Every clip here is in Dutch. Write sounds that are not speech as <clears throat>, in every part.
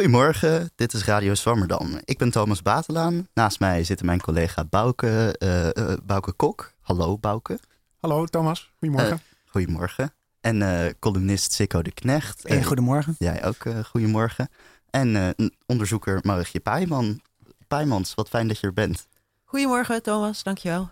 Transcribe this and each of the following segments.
Goedemorgen, dit is Radio Zwammerdam. Ik ben Thomas Batelaan. Naast mij zit mijn collega Bouke, uh, uh, Bouke Kok. Hallo Bouke. Hallo Thomas, goedemorgen. Uh, goedemorgen. En columnist Sikko de Knecht. Hey, goedemorgen. Jij ook, goedemorgen. En onderzoeker Marietje Pijman. Pijmans, wat fijn dat je er bent. Goedemorgen Thomas, dankjewel.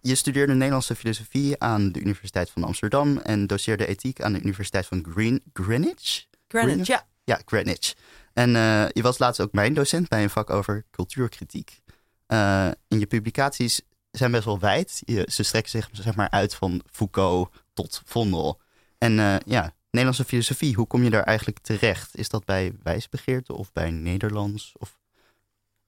je studeerde Nederlandse filosofie aan de Universiteit van Amsterdam en doseerde ethiek aan de Universiteit van Green, Greenwich. Greenwich, ja. Ja, Greenwich. En uh, je was laatst ook mijn docent bij een vak over cultuurkritiek. Uh, en je publicaties zijn best wel wijd. Je, ze strekken zich zeg maar uit van Foucault tot Vondel. En uh, ja, Nederlandse filosofie, hoe kom je daar eigenlijk terecht? Is dat bij wijsbegeerte of bij Nederlands? Of...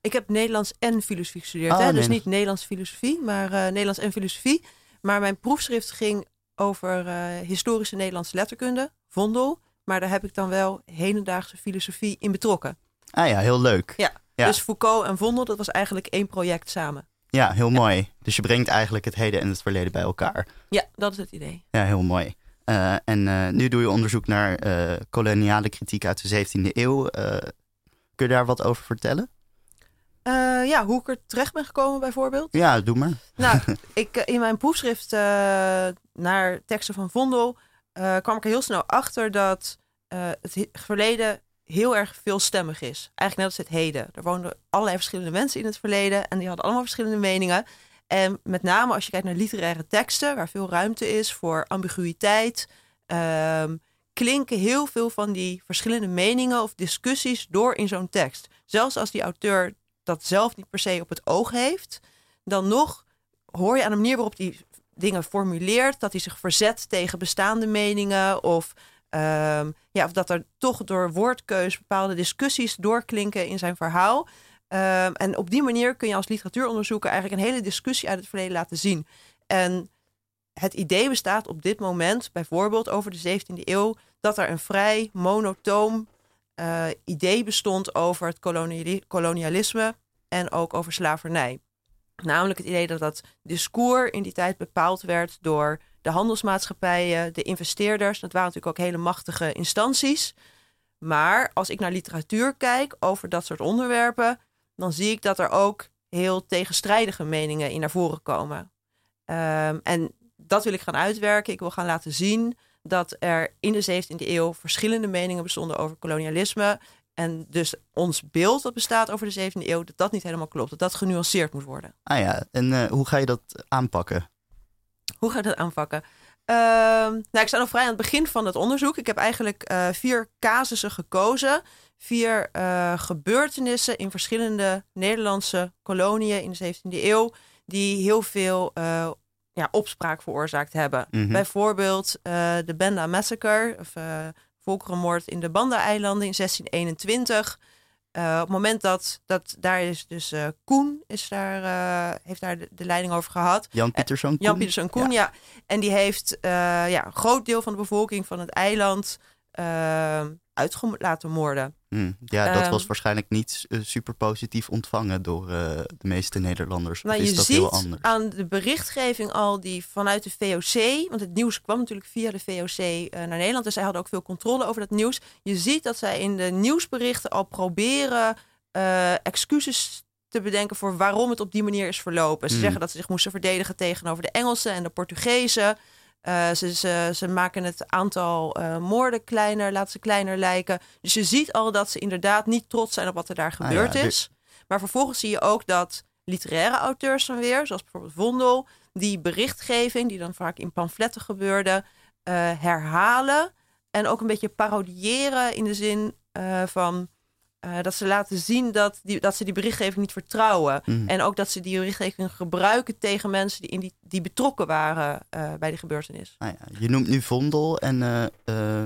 Ik heb Nederlands en filosofie gestudeerd. Oh, hè? Dus niet Nederlands filosofie, maar Nederlands en filosofie. Maar mijn proefschrift ging over historische Nederlandse letterkunde, Vondel. Maar daar heb ik dan wel hedendaagse filosofie in betrokken. Ah ja, heel leuk. Ja, dus Foucault en Vondel, dat was eigenlijk één project samen. Ja, heel mooi. Dus je brengt eigenlijk het heden en het verleden bij elkaar. Ja, dat is het idee. Ja, heel mooi. Uh, en uh, nu doe je onderzoek naar uh, koloniale kritiek uit de 17e eeuw. kun je daar wat over vertellen? ja, hoe ik er terecht ben gekomen bijvoorbeeld. Ja, doe maar. Nou, <laughs> ik, in mijn proefschrift naar teksten van Vondel uh, kwam ik er heel snel achter dat uh, het verleden heel erg veelstemmig is. Eigenlijk net als het heden. Er woonden allerlei verschillende mensen in het verleden en die hadden allemaal verschillende meningen. En met name als je kijkt naar literaire teksten, waar veel ruimte is voor ambiguïteit, uh, klinken heel veel van die verschillende meningen of discussies door in zo'n tekst. Zelfs als die auteur dat zelf niet per se op het oog heeft, dan nog hoor je aan de manier waarop die dingen formuleert, dat hij zich verzet tegen bestaande meningen of, um, ja, of dat er toch door woordkeus bepaalde discussies doorklinken in zijn verhaal. Um, en op die manier kun je als literatuuronderzoeker eigenlijk een hele discussie uit het verleden laten zien. En het idee bestaat op dit moment, bijvoorbeeld over de 17e eeuw, dat er een vrij monotoom uh, idee bestond over het kolonialisme en ook over slavernij. Namelijk het idee dat dat discours in die tijd bepaald werd door de handelsmaatschappijen, de investeerders. Dat waren natuurlijk ook hele machtige instanties. Maar als ik naar literatuur kijk over dat soort onderwerpen, dan zie ik dat er ook heel tegenstrijdige meningen in naar voren komen. Um, en dat wil ik gaan uitwerken. Ik wil gaan laten zien dat er in de 17e eeuw verschillende meningen bestonden over kolonialisme. En dus ons beeld dat bestaat over de 17e eeuw, dat dat niet helemaal klopt. Dat dat genuanceerd moet worden. Ah ja, en uh, hoe ga je dat aanpakken? Hoe ga je dat aanpakken? Uh, nou, ik sta nog vrij aan het begin van het onderzoek. Ik heb eigenlijk uh, vier casussen gekozen. Vier uh, gebeurtenissen in verschillende Nederlandse koloniën in de 17e eeuw. Die heel veel ja, opspraak veroorzaakt hebben. Mm -hmm. Bijvoorbeeld de Benda Massacre. Of volkerenmoord in de Banda-eilanden in 1621. Uh, op het moment dat, dat daar is dus uh, Koen is daar, uh, heeft daar de, de, leiding over gehad. Jan Pieterszoon Koen. Jan Pieterszoon Koen, ja. ja. En die heeft ja, een groot deel van de bevolking van het eiland uit laten moorden. Hmm, ja, dat was ehm, waarschijnlijk niet uh, super positief ontvangen door uh, de meeste Nederlanders. Nou, is je dat ziet heel anders? aan de berichtgeving al die vanuit de VOC, want het nieuws kwam natuurlijk via de VOC uh, naar Nederland, dus zij hadden ook veel controle over dat nieuws. Je ziet dat zij in de nieuwsberichten al proberen excuses te bedenken voor waarom het op die manier is verlopen. Ze Hmm. zeggen dat ze zich moesten verdedigen tegenover de Engelsen en de Portugezen. Uh, ze, ze, ze, maken het aantal uh, moorden kleiner, laten ze kleiner lijken. Dus je ziet al dat ze inderdaad niet trots zijn op wat er daar gebeurd ah, ja, is. Maar vervolgens zie je ook dat literaire auteurs dan weer, zoals bijvoorbeeld Vondel, die berichtgeving, die dan vaak in pamfletten gebeurde, uh, herhalen. En ook een beetje parodiëren in de zin van uh, dat ze laten zien dat, die, dat ze die berichtgeving niet vertrouwen. Mm. En ook dat ze die berichtgeving gebruiken tegen mensen die, in die, die betrokken waren uh, bij die gebeurtenis. Ah ja, je noemt nu Vondel. En uh,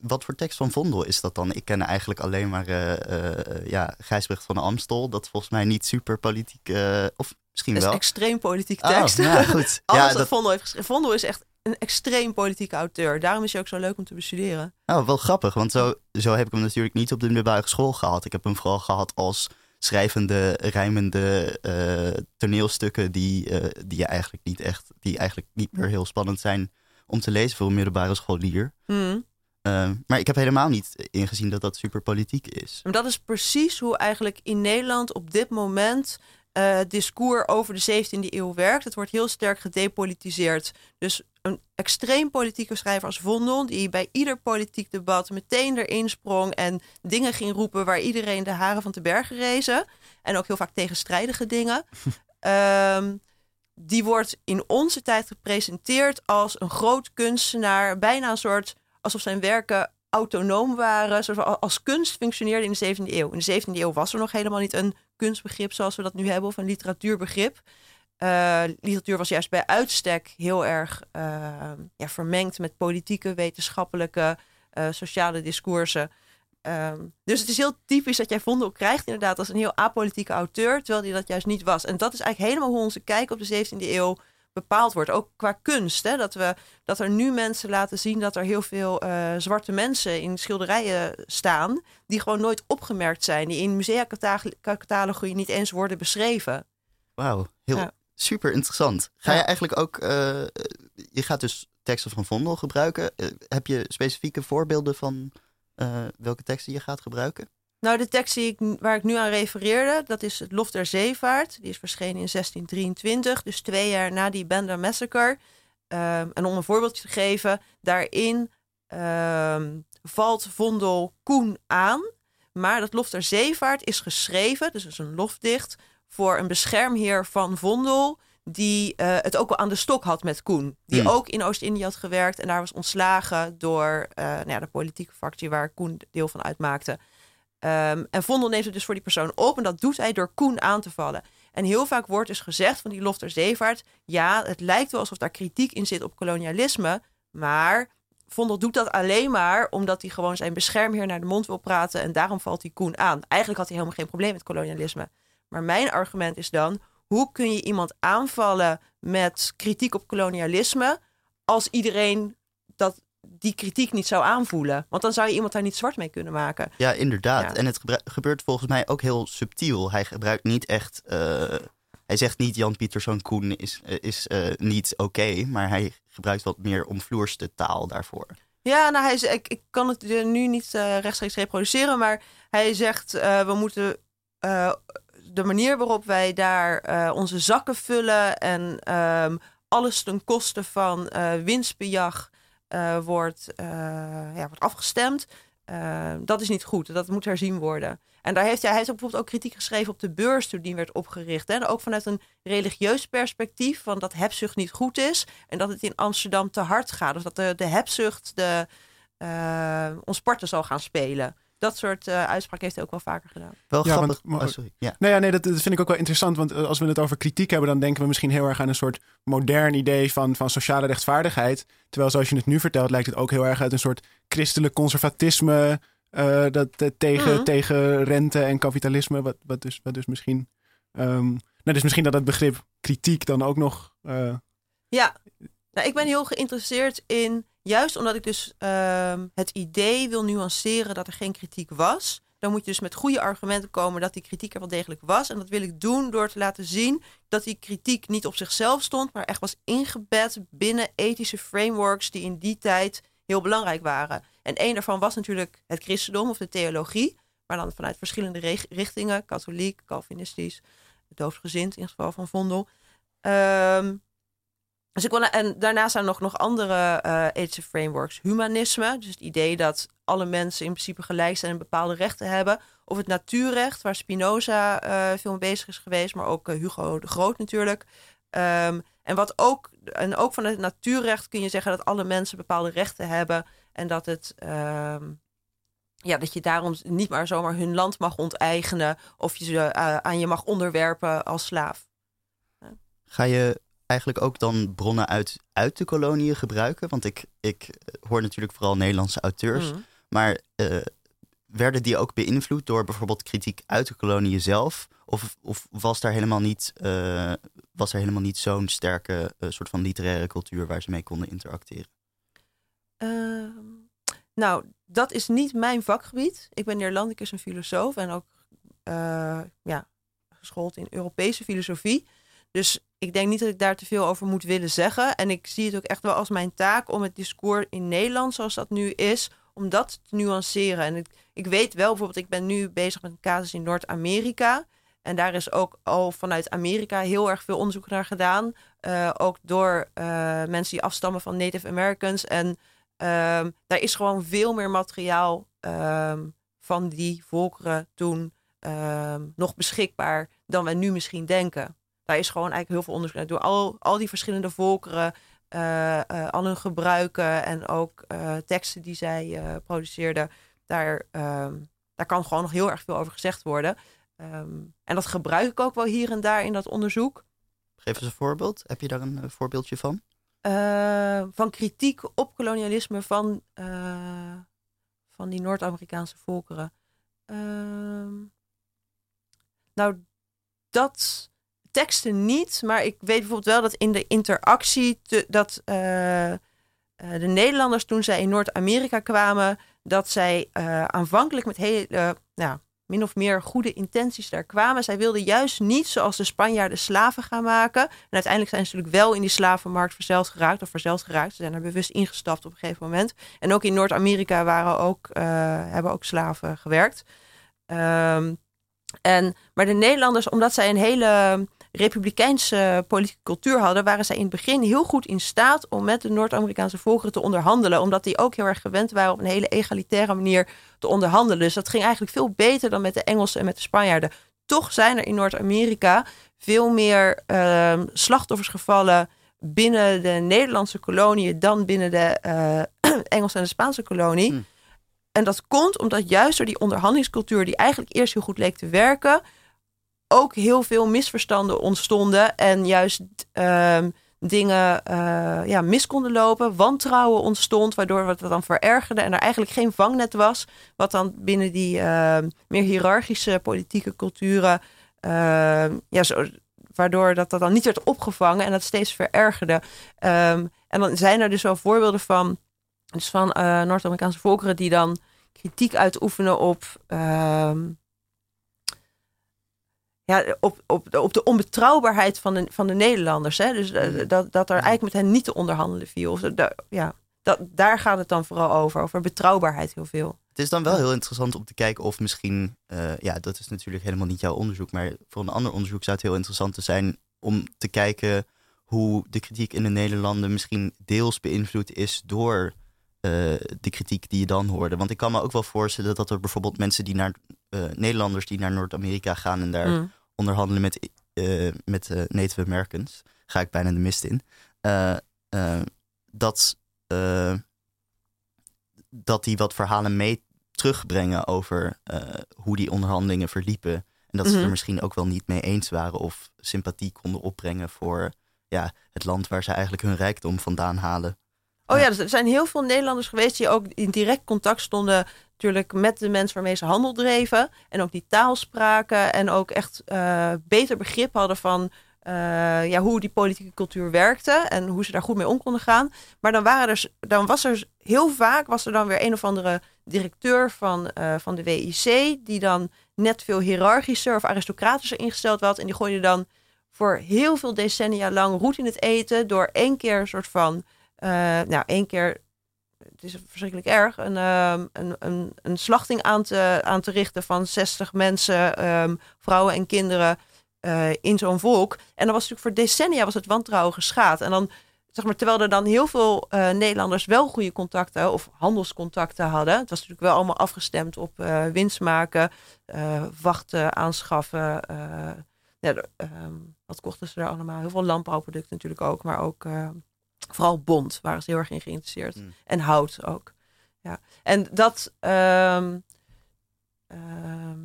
wat voor tekst van Vondel is dat dan? Ik ken eigenlijk alleen maar ja, Gijsbrecht van Amstel. Dat volgens mij niet super politiek... of misschien wel. extreem politieke tekst. Oh, ja, <laughs> goed. Alles ja, wat dat... Vondel heeft geschreven. Vondel is echt een extreem politieke auteur. Daarom is hij ook zo leuk om te bestuderen. Oh, wel grappig, want zo, zo heb ik hem natuurlijk niet op de middelbare school gehad. Ik heb hem vooral gehad als schrijvende, rijmende uh, toneelstukken die, uh, die eigenlijk niet echt, die eigenlijk niet meer heel spannend zijn om te lezen voor een middelbare scholier. Mm. Maar ik heb helemaal niet ingezien dat dat super politiek is. Dat is precies hoe eigenlijk in Nederland op dit moment uh, discours over de 17e eeuw werkt. Het wordt heel sterk gedepolitiseerd. Dus een extreem politieke schrijver als Vondel, die bij ieder politiek debat meteen erin sprong en dingen ging roepen waar iedereen de haren van te bergen rezen. En ook heel vaak tegenstrijdige dingen. um, <laughs> die wordt in onze tijd gepresenteerd als een groot kunstenaar, bijna een soort alsof zijn werken autonoom waren, als kunst functioneerde in de 17e eeuw. In de 17e eeuw was er nog helemaal niet een kunstbegrip zoals we dat nu hebben, of een literatuurbegrip. Uh, literatuur was juist bij uitstek heel erg uh, ja, vermengd met politieke, wetenschappelijke, uh, sociale discoursen. Um, dus het is heel typisch dat jij Vondel krijgt inderdaad als een heel apolitieke auteur, terwijl hij dat juist niet was. En dat is eigenlijk helemaal hoe onze kijk op de 17e eeuw bepaald wordt. Ook qua kunst. Hè? Dat, we, dat er nu mensen laten zien dat er heel veel uh, zwarte mensen in schilderijen staan. die gewoon nooit opgemerkt zijn. Die in musea-catalogie niet eens worden beschreven. Wauw, heel ja. super interessant. Ga ja. je eigenlijk ook. Uh, je gaat dus teksten van Vondel gebruiken. Uh, heb je specifieke voorbeelden van welke teksten je gaat gebruiken? Nou, de tekst die ik, waar ik nu aan refereerde, dat is het Lof der Zeevaart. Die is verschenen in 1623, dus twee jaar na die Bender Massacre. Um, en om een voorbeeldje te geven, daarin um, valt Vondel Koen aan. Maar dat Lof der Zeevaart is geschreven, dus is een lofdicht, voor een beschermheer van Vondel die uh, het ook wel aan de stok had met Koen. Die Hmm. ook in Oost-Indië had gewerkt en daar was ontslagen door uh, nou ja, de politieke fractie waar Koen deel van uitmaakte. Um, en Vondel neemt het dus voor die persoon op en dat doet hij door Koen aan te vallen. En heel vaak wordt dus gezegd van die lof der zeevaart... ja, het lijkt wel alsof daar kritiek in zit op kolonialisme... maar Vondel doet dat alleen maar omdat hij gewoon zijn beschermheer naar de mond wil praten... en daarom valt hij Koen aan. Eigenlijk had hij helemaal geen probleem met kolonialisme. Maar mijn argument is dan... hoe kun je iemand aanvallen met kritiek op kolonialisme... als iedereen dat die kritiek niet zou aanvoelen. Want dan zou je iemand daar niet zwart mee kunnen maken. Ja, inderdaad. Ja. En het gebeurt volgens mij ook heel subtiel. Hij gebruikt niet echt. Uh, hij zegt niet Jan Pieterszoon Koen is, uh, is uh, niet oké, okay, maar hij gebruikt wat meer omvloerste taal daarvoor. Ja, nou, hij, ik, ik kan het nu niet rechtstreeks reproduceren, maar hij zegt we moeten de manier waarop wij daar onze zakken vullen en um, alles ten koste van winstbejag uh, wordt, uh, ja, wordt afgestemd. Uh, dat is niet goed. Dat moet herzien worden. En daar heeft hij, hij heeft bijvoorbeeld ook kritiek geschreven op de beurs toen die werd opgericht. Hè? Ook vanuit een religieus perspectief van dat hebzucht niet goed is. En dat het in Amsterdam te hard gaat. Of dat de, de hebzucht de, ons parten zal gaan spelen. Dat soort uh, uitspraken heeft hij ook wel vaker gedaan. Wel ja, grappig. Want, oh, sorry. Ja. Nou ja, nee, dat, dat, vind ik ook wel interessant. Want als we het over kritiek hebben, dan denken we misschien heel erg aan een soort modern idee van, van sociale rechtvaardigheid. Terwijl zoals je het nu vertelt, lijkt het ook heel erg uit een soort christelijk conservatisme. Uh, dat, uh, tegen, Mhm. mm. tegen rente en kapitalisme. Wat, wat, dus, wat dus misschien. Um, nou, dus misschien dat het begrip kritiek dan ook nog. uh, Ja, nou, ik ben heel geïnteresseerd in. Juist omdat ik dus um, het idee wil nuanceren dat er geen kritiek was. Dan moet je dus met goede argumenten komen dat die kritiek er wel degelijk was. En dat wil ik doen door te laten zien dat die kritiek niet op zichzelf stond, maar echt was ingebed binnen ethische frameworks die in die tijd heel belangrijk waren. En een daarvan was natuurlijk het christendom of de theologie, maar dan vanuit verschillende richtingen: katholiek, Calvinistisch, doofgezind in het geval van Vondel. Um, dus ik wil, en daarnaast zijn er nog, nog andere uh, ethische frameworks. Humanisme, dus het idee dat alle mensen in principe gelijk zijn en bepaalde rechten hebben. Of het natuurrecht, waar Spinoza uh, veel mee bezig is geweest, maar ook uh, Hugo de Groot natuurlijk. Um, en, wat ook, en ook van het natuurrecht kun je zeggen dat alle mensen bepaalde rechten hebben. En dat, het, um, ja, dat je daarom niet maar zomaar hun land mag onteigenen. Of je ze aan je mag onderwerpen als slaaf. Ga je eigenlijk ook dan bronnen uit, uit de koloniën gebruiken? Want ik, ik hoor natuurlijk vooral Nederlandse auteurs. Mm. Maar uh, werden die ook beïnvloed door bijvoorbeeld kritiek uit de koloniën zelf? Of, of was daar helemaal niet, uh, was er helemaal niet zo'n sterke uh, soort van literaire cultuur waar ze mee konden interacteren? Uh, nou, dat is niet mijn vakgebied. Ik ben Neerlandicus en filosoof en ook ja, geschoold in Europese filosofie. Dus ik denk niet dat ik daar te veel over moet willen zeggen. En ik zie het ook echt wel als mijn taak om het discours in Nederland, zoals dat nu is, om dat te nuanceren. En ik, ik weet wel, bijvoorbeeld, ik ben nu bezig met een casus in Noord-Amerika. En daar is ook al vanuit Amerika heel erg veel onderzoek naar gedaan. Uh, ook door uh, mensen die afstammen van Native Americans. En um, daar is gewoon veel meer materiaal um, van die volkeren toen um, nog beschikbaar dan wij nu misschien denken. Daar is gewoon eigenlijk heel veel onderzoek naar. Door al, al die verschillende volkeren, uh, uh, al hun gebruiken en ook uh, teksten die zij produceerden, daar, daar kan gewoon nog heel erg veel over gezegd worden. Um, en dat gebruik ik ook wel hier en daar in dat onderzoek. Geef eens een voorbeeld. Heb je daar een voorbeeldje van? Van kritiek op kolonialisme van, van die Noord-Amerikaanse volkeren. Uh, nou, dat teksten niet, maar ik weet bijvoorbeeld wel dat in de interactie te, dat uh, de Nederlanders toen zij in Noord-Amerika kwamen, dat zij aanvankelijk met hele, nou, min of meer goede intenties daar kwamen. Zij wilden juist niet zoals de Spanjaarden slaven gaan maken. En uiteindelijk zijn ze natuurlijk wel in die slavenmarkt verzeld geraakt of verzeld geraakt. Ze zijn er bewust ingestapt op een gegeven moment. En ook in Noord-Amerika waren ook, hebben ook slaven gewerkt. Um, en, maar de Nederlanders, omdat zij een hele republikeinse politieke cultuur hadden, waren zij in het begin heel goed in staat om met de Noord-Amerikaanse volkeren te onderhandelen. Omdat die ook heel erg gewend waren op een hele egalitaire manier te onderhandelen. Dus dat ging eigenlijk veel beter dan met de Engelsen en met de Spanjaarden. Toch zijn er in Noord-Amerika veel meer uh, slachtoffers gevallen binnen de Nederlandse koloniën dan binnen de uh, <clears throat> Engelse en de Spaanse kolonie. Hmm. En dat komt omdat juist door die onderhandelingscultuur, die eigenlijk eerst heel goed leek te werken, ook heel veel misverstanden ontstonden. En juist uh, dingen uh, ja, mis konden lopen. Wantrouwen ontstond, waardoor het dan verergerde. En er eigenlijk geen vangnet was. Wat dan binnen die uh, meer hiërarchische politieke culturen. Ehm, ja, zo, waardoor dat, dat dan niet werd opgevangen en dat steeds verergerde. En dan zijn er dus wel voorbeelden van. Dus van uh, Noord-Amerikaanse volkeren die dan kritiek uitoefenen op ja, op, op, op de onbetrouwbaarheid van de, van de Nederlanders. Hè? Dus uh, dat, dat er eigenlijk met hen niet te onderhandelen viel. Da, ja, dat, daar gaat het dan vooral over. Over betrouwbaarheid heel veel. Het is dan wel heel interessant om te kijken of misschien... Uh, ja, dat is natuurlijk helemaal niet jouw onderzoek. Maar voor een ander onderzoek zou het heel interessant zijn... om te kijken hoe de kritiek in de Nederlanden misschien deels beïnvloed is door... Uh, de kritiek die je dan hoorde. Want ik kan me ook wel voorstellen dat er bijvoorbeeld mensen die naar Nederlanders die naar Noord-Amerika gaan en daar mm. onderhandelen met, uh, met uh, Native Americans, ga ik bijna de mist in. dat, dat die wat verhalen mee terugbrengen over hoe die onderhandelingen verliepen. En dat ze Mhm. er misschien ook wel niet mee eens waren of sympathie konden opbrengen voor ja, het land waar ze eigenlijk hun rijkdom vandaan halen. Oh Ja. dus er zijn heel veel Nederlanders geweest die ook in direct contact stonden natuurlijk met de mensen waarmee ze handel dreven. En ook die taal spraken en ook echt eh, beter begrip hadden van eh, ja, hoe die politieke cultuur werkte en hoe ze daar goed mee om konden gaan. Maar dan, waren er, dan was er heel vaak was er dan weer een of andere directeur van, eh, van de WIC, die dan net veel hiërarchischer of aristocratischer ingesteld was. En die gooide dan voor heel veel decennia lang roet in het eten door één keer een soort van, nou één keer het is verschrikkelijk erg, een, ehm, een, een, een slachting aan te, aan te richten van 60 mensen, ehm, vrouwen en kinderen eh, in zo'n volk. En dan was natuurlijk voor decennia was het wantrouwen geschaad. En dan, zeg maar, terwijl er dan heel veel eh, Nederlanders wel goede contacten of handelscontacten hadden. Het was natuurlijk wel allemaal afgestemd op eh, winst maken, eh, wachten, aanschaffen. eh, ja, ehm, wat kochten ze er allemaal? Heel veel landbouwproducten natuurlijk ook, maar ook eh, vooral bont waren ze heel erg in geïnteresseerd. Mm. En hout ook. Ja. En dat. ehm, ehm,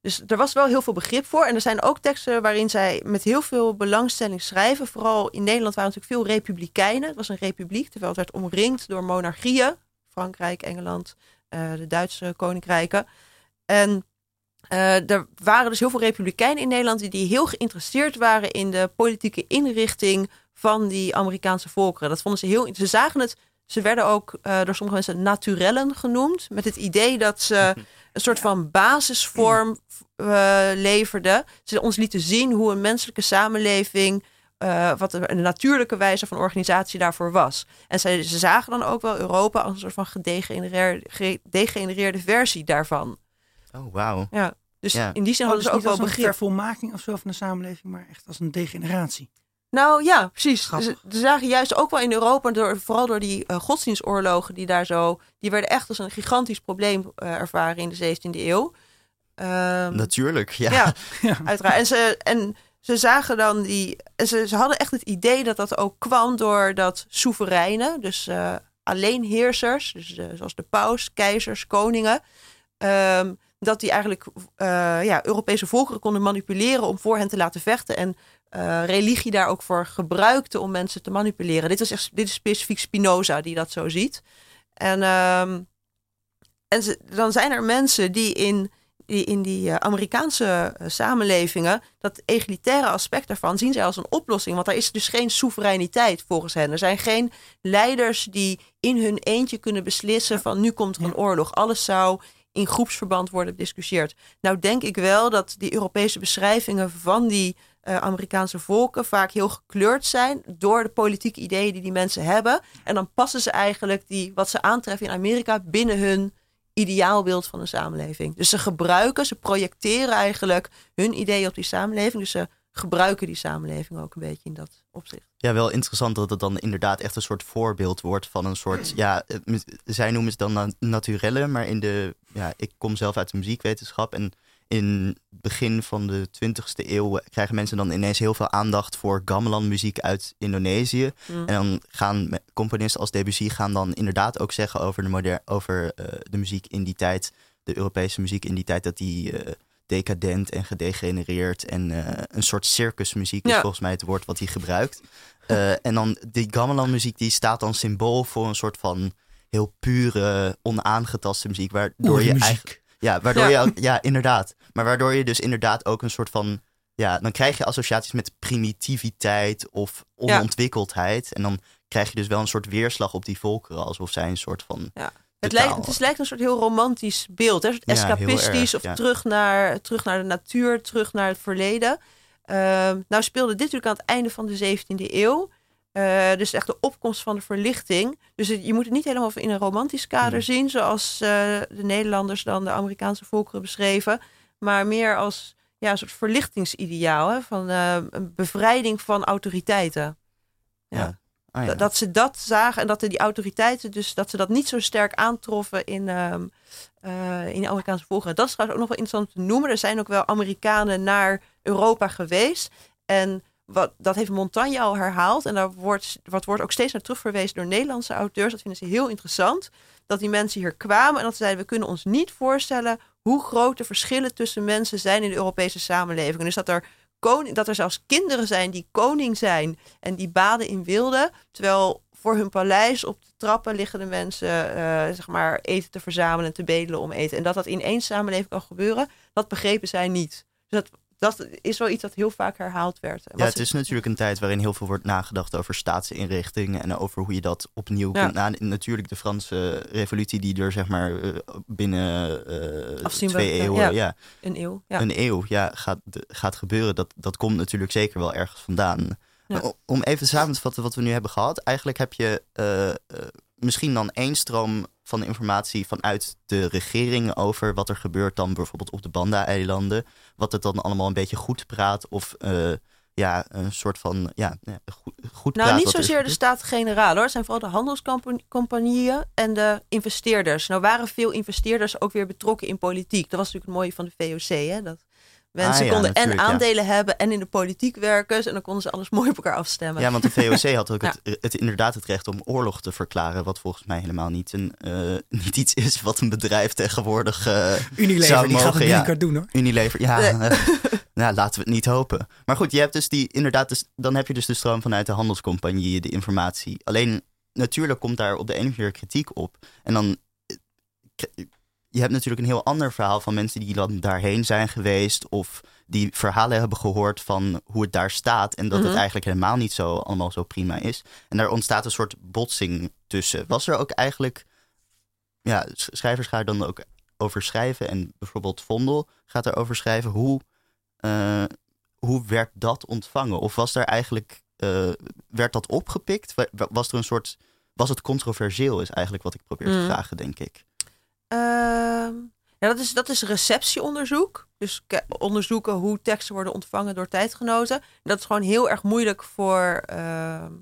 dus er was wel heel veel begrip voor. En er zijn ook teksten waarin zij met heel veel belangstelling schrijven. Vooral in Nederland waren natuurlijk veel republikeinen. Het was een republiek, terwijl het werd omringd door monarchieën. Frankrijk, Engeland, eh, de Duitse koninkrijken. En eh, er waren dus heel veel republikeinen in Nederland die, die heel geïnteresseerd waren in de politieke inrichting van die Amerikaanse volkeren. Dat vonden ze heel. Ze zagen het. Ze werden ook eh, door sommige mensen naturellen genoemd. Met het idee dat ze <laughs> een soort van basisvorm eh, leverden. Ze ons lieten zien hoe een menselijke samenleving eh, wat een natuurlijke wijze van organisatie daarvoor was. En zij, ze zagen dan ook wel Europa als een soort van gedegenereerde, gedegenereerde versie daarvan. Oh, wauw. Ja, dus Ja. in die zin Oh, hadden dus ze ook niet wel als een begrip. vervolmaking of zo van de samenleving, maar echt als een degeneratie. Nou ja, precies. Ze, ze zagen juist ook wel in Europa, door, vooral door die eh, godsdienstoorlogen die daar zo, die werden echt als een gigantisch probleem eh, ervaren in de 17e eeuw. Ehm, Natuurlijk, ja. ja, <laughs> Ja. uiteraard. En ze, en ze zagen dan die. Ze, ze hadden echt het idee dat dat ook kwam door dat soevereinen, dus eh alleenheersers, dus zoals de paus, keizers, koningen, ehm, dat die eigenlijk ja, Europese volkeren konden manipuleren om voor hen te laten vechten. En eh, religie daar ook voor gebruikte om mensen te manipuleren. Dit, was echt, dit is specifiek Spinoza die dat zo ziet. En, ehm, en ze, dan zijn er mensen die in die, in die eh, Amerikaanse eh, samenlevingen, dat egalitaire aspect daarvan zien zij als een oplossing. Want daar is dus geen soevereiniteit volgens hen. Er zijn geen leiders die in hun eentje kunnen beslissen van nu komt er een oorlog. Alles zou in groepsverband worden bediscussieerd. Nou denk ik wel dat die Europese beschrijvingen van die eh, Amerikaanse volken vaak heel gekleurd zijn door de politieke ideeën die die mensen hebben. En dan passen ze eigenlijk die, wat ze aantreffen in Amerika binnen hun ideaalbeeld van een samenleving. Dus ze gebruiken, ze projecteren eigenlijk hun ideeën op die samenleving. Dus ze gebruiken die samenleving ook een beetje in dat opzicht. Ja, wel interessant dat het dan inderdaad echt een soort voorbeeld wordt van een soort, ja, eh, zij noemen het dan na- naturelle, maar in de, ja, ik kom zelf uit de muziekwetenschap en in het begin van de 20ste eeuw krijgen mensen dan ineens heel veel aandacht voor gamelan muziek uit Indonesië. Mm. En dan gaan componisten als Debussy gaan dan inderdaad ook zeggen over de, moder over, eh, de muziek in die tijd, de Europese muziek in die tijd, dat die eh, decadent en gedegenereerd en eh, een soort circusmuziek is volgens mij het woord wat hij gebruikt. Eh, en dan die gamelan muziek die staat dan symbool voor een soort van heel pure, onaangetaste muziek, waardoor je eigenlijk. Ja, waardoor Ja. je, ja, inderdaad. Maar waardoor je dus inderdaad ook een soort van, ja, dan krijg je associaties met primitiviteit of onontwikkeldheid. En dan krijg je dus wel een soort weerslag op die volkeren, alsof zij een soort van. Het lijkt, het is, lijkt een soort heel romantisch beeld. Hè? Een soort Ja, heel escapistisch erg, of ja. terug, naar, terug naar de natuur, terug naar het verleden. Ehm, nou speelde dit natuurlijk aan het einde van de 17e eeuw. Eh, dus echt de opkomst van de verlichting. Dus het- je moet het niet helemaal in een romantisch kader Hmm. zien, zoals eh, de Nederlanders dan de Amerikaanse volkeren beschreven. Maar meer als ja, een soort verlichtingsideaal. Hè? Van eh, een bevrijding van autoriteiten. Ja. Ah, ja. Dat- Dat ze dat zagen en dat die autoriteiten dus dat ze dat niet zo sterk aantroffen in, ehm, eh, in de Amerikaanse volkeren. Dat is trouwens ook nog wel interessant te noemen. Er zijn ook wel Amerikanen naar Europa geweest. En wat, dat heeft Montaigne al herhaald. En daar wordt, wat wordt ook steeds naar terugverwezen door Nederlandse auteurs. Dat vinden ze heel interessant. Dat die mensen hier kwamen en dat ze zeiden: we kunnen ons niet voorstellen hoe groot de verschillen tussen mensen zijn in de Europese samenleving. En dus dat er, koning, dat er zelfs kinderen zijn die koning zijn en die baden in wilde. Terwijl voor hun paleis op de trappen liggen de mensen eh, zeg maar eten te verzamelen en te bedelen om eten. En dat dat in één samenleving kan gebeuren, dat begrepen zij niet. Dus dat, dat is wel iets dat heel vaak herhaald werd. Ja, het is natuurlijk een tijd waarin heel veel wordt nagedacht over staatsinrichtingen en over hoe je dat opnieuw Ja. kunt na Natuurlijk de Franse revolutie die er zeg maar eh, binnen eh, Afzienbaar, twee ja. eeuwen, Ja. ja, een eeuw. Ja. een eeuw ja, gaat, gaat gebeuren. Dat, dat komt natuurlijk zeker wel ergens vandaan. Ja. Om even samen te vatten wat we nu hebben gehad. Eigenlijk heb je eh, eh, misschien dan één stroom van informatie vanuit de regering over wat er gebeurt dan bijvoorbeeld op de Banda-eilanden. Wat het dan allemaal een beetje goed praat of eh, ja, een soort van ja, ja, goed, goed Nou, praat niet er is zozeer de staat-generaal hoor. Het zijn vooral de handelscompagnieën en de investeerders. Nou waren veel investeerders ook weer betrokken in politiek. Dat was natuurlijk het mooie van de VOC. Hè? Dat mensen Ah, ja, konden en ja. aandelen hebben en in de politiek werken. En dan konden ze alles mooi op elkaar afstemmen. Ja, want de VOC <laughs> had ook Ja. het, het, inderdaad het recht om oorlog te verklaren. Wat volgens mij helemaal niet, een, eh, <laughs> niet iets is wat een bedrijf tegenwoordig eh, Unilever, zou die gaat het mogen, ja. binnenkort doen hoor. Unilever, ja, Nee. <laughs> eh, nou, laten we het niet hopen. Maar goed, je hebt dus die, inderdaad, dus, dan heb je dus de stroom vanuit de handelscompagnieën, de informatie. Alleen, natuurlijk komt daar op de een of andere manier kritiek op. En dan, je hebt natuurlijk een heel ander verhaal van mensen die dan daarheen zijn geweest. Of die verhalen hebben gehoord van hoe het daar staat. En dat Mhm. het eigenlijk helemaal niet zo allemaal zo prima is. En daar ontstaat een soort botsing tussen. Was er ook eigenlijk, ja, sch- schrijvers gaan dan ook over schrijven. En bijvoorbeeld Vondel gaat erover schrijven. Hoe, eh, hoe werd dat ontvangen? Of was er eigenlijk eh, werd dat opgepikt? Wa- wa- Was er een soort, was het controversieel is eigenlijk wat ik probeer te Mm. vragen, denk ik. Ehm, ja, dat is, dat is receptieonderzoek. Dus ke- onderzoeken hoe teksten worden ontvangen door tijdgenoten. Dat is gewoon heel erg moeilijk voor, ehm,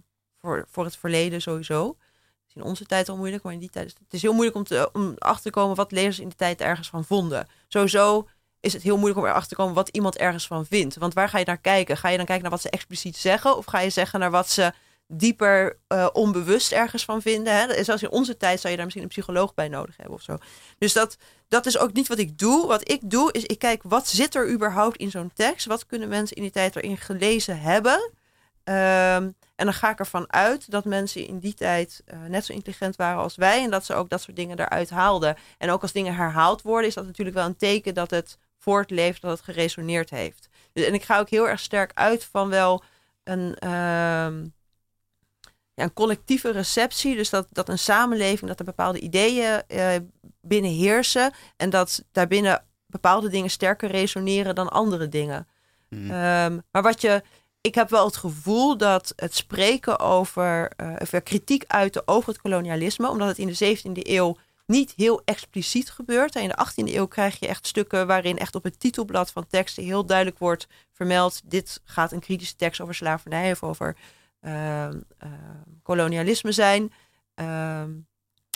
voor, voor het verleden sowieso. Het is in onze tijd al moeilijk, maar in die tijd is het, is heel moeilijk om, te, om achter te komen wat lezers in die tijd ergens van vonden. Sowieso is het heel moeilijk om erachter te komen wat iemand ergens van vindt. Want waar ga je naar kijken? Ga je dan kijken naar wat ze expliciet zeggen? Of ga je zeggen naar wat ze dieper eh, onbewust ergens van vinden? Hè? Zelfs in onze tijd zou je daar misschien een psycholoog bij nodig hebben of zo. Dus dat, dat is ook niet wat ik doe. Wat ik doe is ik kijk wat zit er überhaupt in zo'n tekst? Wat kunnen mensen in die tijd erin gelezen hebben? Ehm, en dan ga ik ervan uit dat mensen in die tijd eh, net zo intelligent waren als wij. En dat ze ook dat soort dingen eruit haalden. En ook als dingen herhaald worden, is dat natuurlijk wel een teken dat het voortleeft, dat het geresoneerd heeft. Dus, en ik ga ook heel erg sterk uit van wel een, ehm, ja, een collectieve receptie. Dus dat, dat een samenleving, dat er bepaalde ideeën eh, binnen heersen. En dat daarbinnen bepaalde dingen sterker resoneren dan andere dingen. Mm. Ehm, maar wat je, ik heb wel het gevoel dat het spreken over, eh, of kritiek uiten over het kolonialisme, omdat het in de 17e eeuw niet heel expliciet gebeurt. En in de 18e eeuw krijg je echt stukken waarin echt op het titelblad van teksten heel duidelijk wordt vermeld: dit gaat een kritische tekst over slavernij of over kolonialisme zijn. Ehm,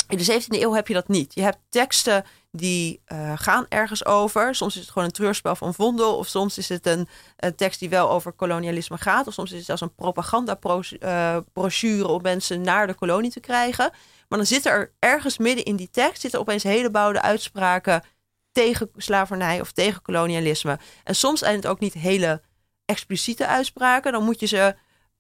in de 17e eeuw heb je dat niet. Je hebt teksten die eh, gaan ergens over. Soms is het gewoon een treurspel van Vondel. Of soms is het een, tekst die wel over kolonialisme gaat. Of soms is het zelfs een propagandabrochure om mensen naar de kolonie te krijgen. Maar dan zitten er ergens midden in die tekst zitten opeens hele bouwde uitspraken tegen slavernij of tegen kolonialisme. En soms zijn het ook niet hele expliciete uitspraken. Dan moet je ze,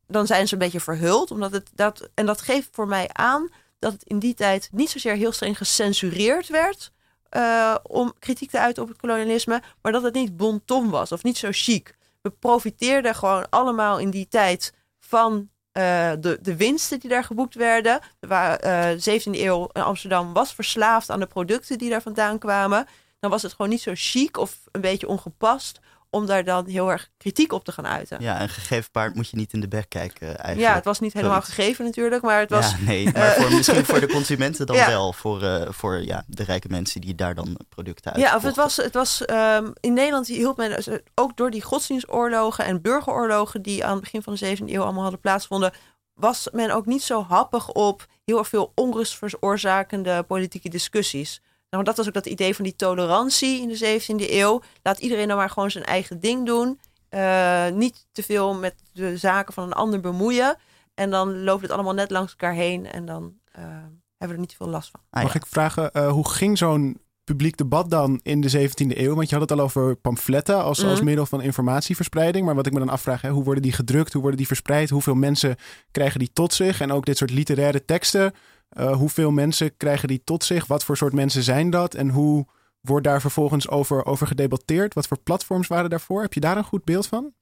dan zijn ze een beetje verhuld. Omdat het dat, en dat geeft voor mij aan dat het in die tijd niet zozeer heel streng gecensureerd werd. eh, om kritiek te uiten op het kolonialisme, maar dat het niet bon ton was of niet zo chic. We profiteerden gewoon allemaal in die tijd van eh, de, de winsten die daar geboekt werden. Er eh, de 17e eeuw in Amsterdam was verslaafd aan de producten die daar vandaan kwamen. Dan was het gewoon niet zo chic of een beetje ongepast om daar dan heel erg kritiek op te gaan uiten. Ja, Ja, een gegeven paard moet je niet in de bek kijken eigenlijk. het was niet helemaal Zoiets. gegeven natuurlijk, maar het was Ja, nee, maar voor, misschien voor de <laughs> consumenten dan Ja. wel. Voor, eh, voor ja, de rijke mensen die daar dan producten uit Ja, of het was, het was ehm, in Nederland hield men eh, ook door die godsdienstoorlogen en burgeroorlogen die aan het begin van de 17e eeuw allemaal hadden plaatsgevonden, was men ook niet zo happig op heel erg veel onrust veroorzakende politieke discussies. Nou, dat was ook dat idee van die tolerantie in de 17e eeuw. Laat iedereen nou maar gewoon zijn eigen ding doen. Eh, niet te veel met de zaken van een ander bemoeien. En dan loopt het allemaal net langs elkaar heen en dan eh, hebben we er niet veel last van. Mag ja. ik vragen, eh, hoe ging zo'n publiek debat dan in de 17e eeuw? Want je had het al over pamfletten als, als Mhm. middel van informatieverspreiding. Maar wat ik me dan afvraag, hè, hoe worden die gedrukt? Hoe worden die verspreid? Hoeveel mensen krijgen die tot zich? En ook dit soort literaire teksten. eh, hoeveel mensen krijgen die tot zich? Wat voor soort mensen zijn dat? En hoe wordt daar vervolgens over, over gedebatteerd? Wat voor platforms waren daarvoor? Heb je daar een goed beeld van?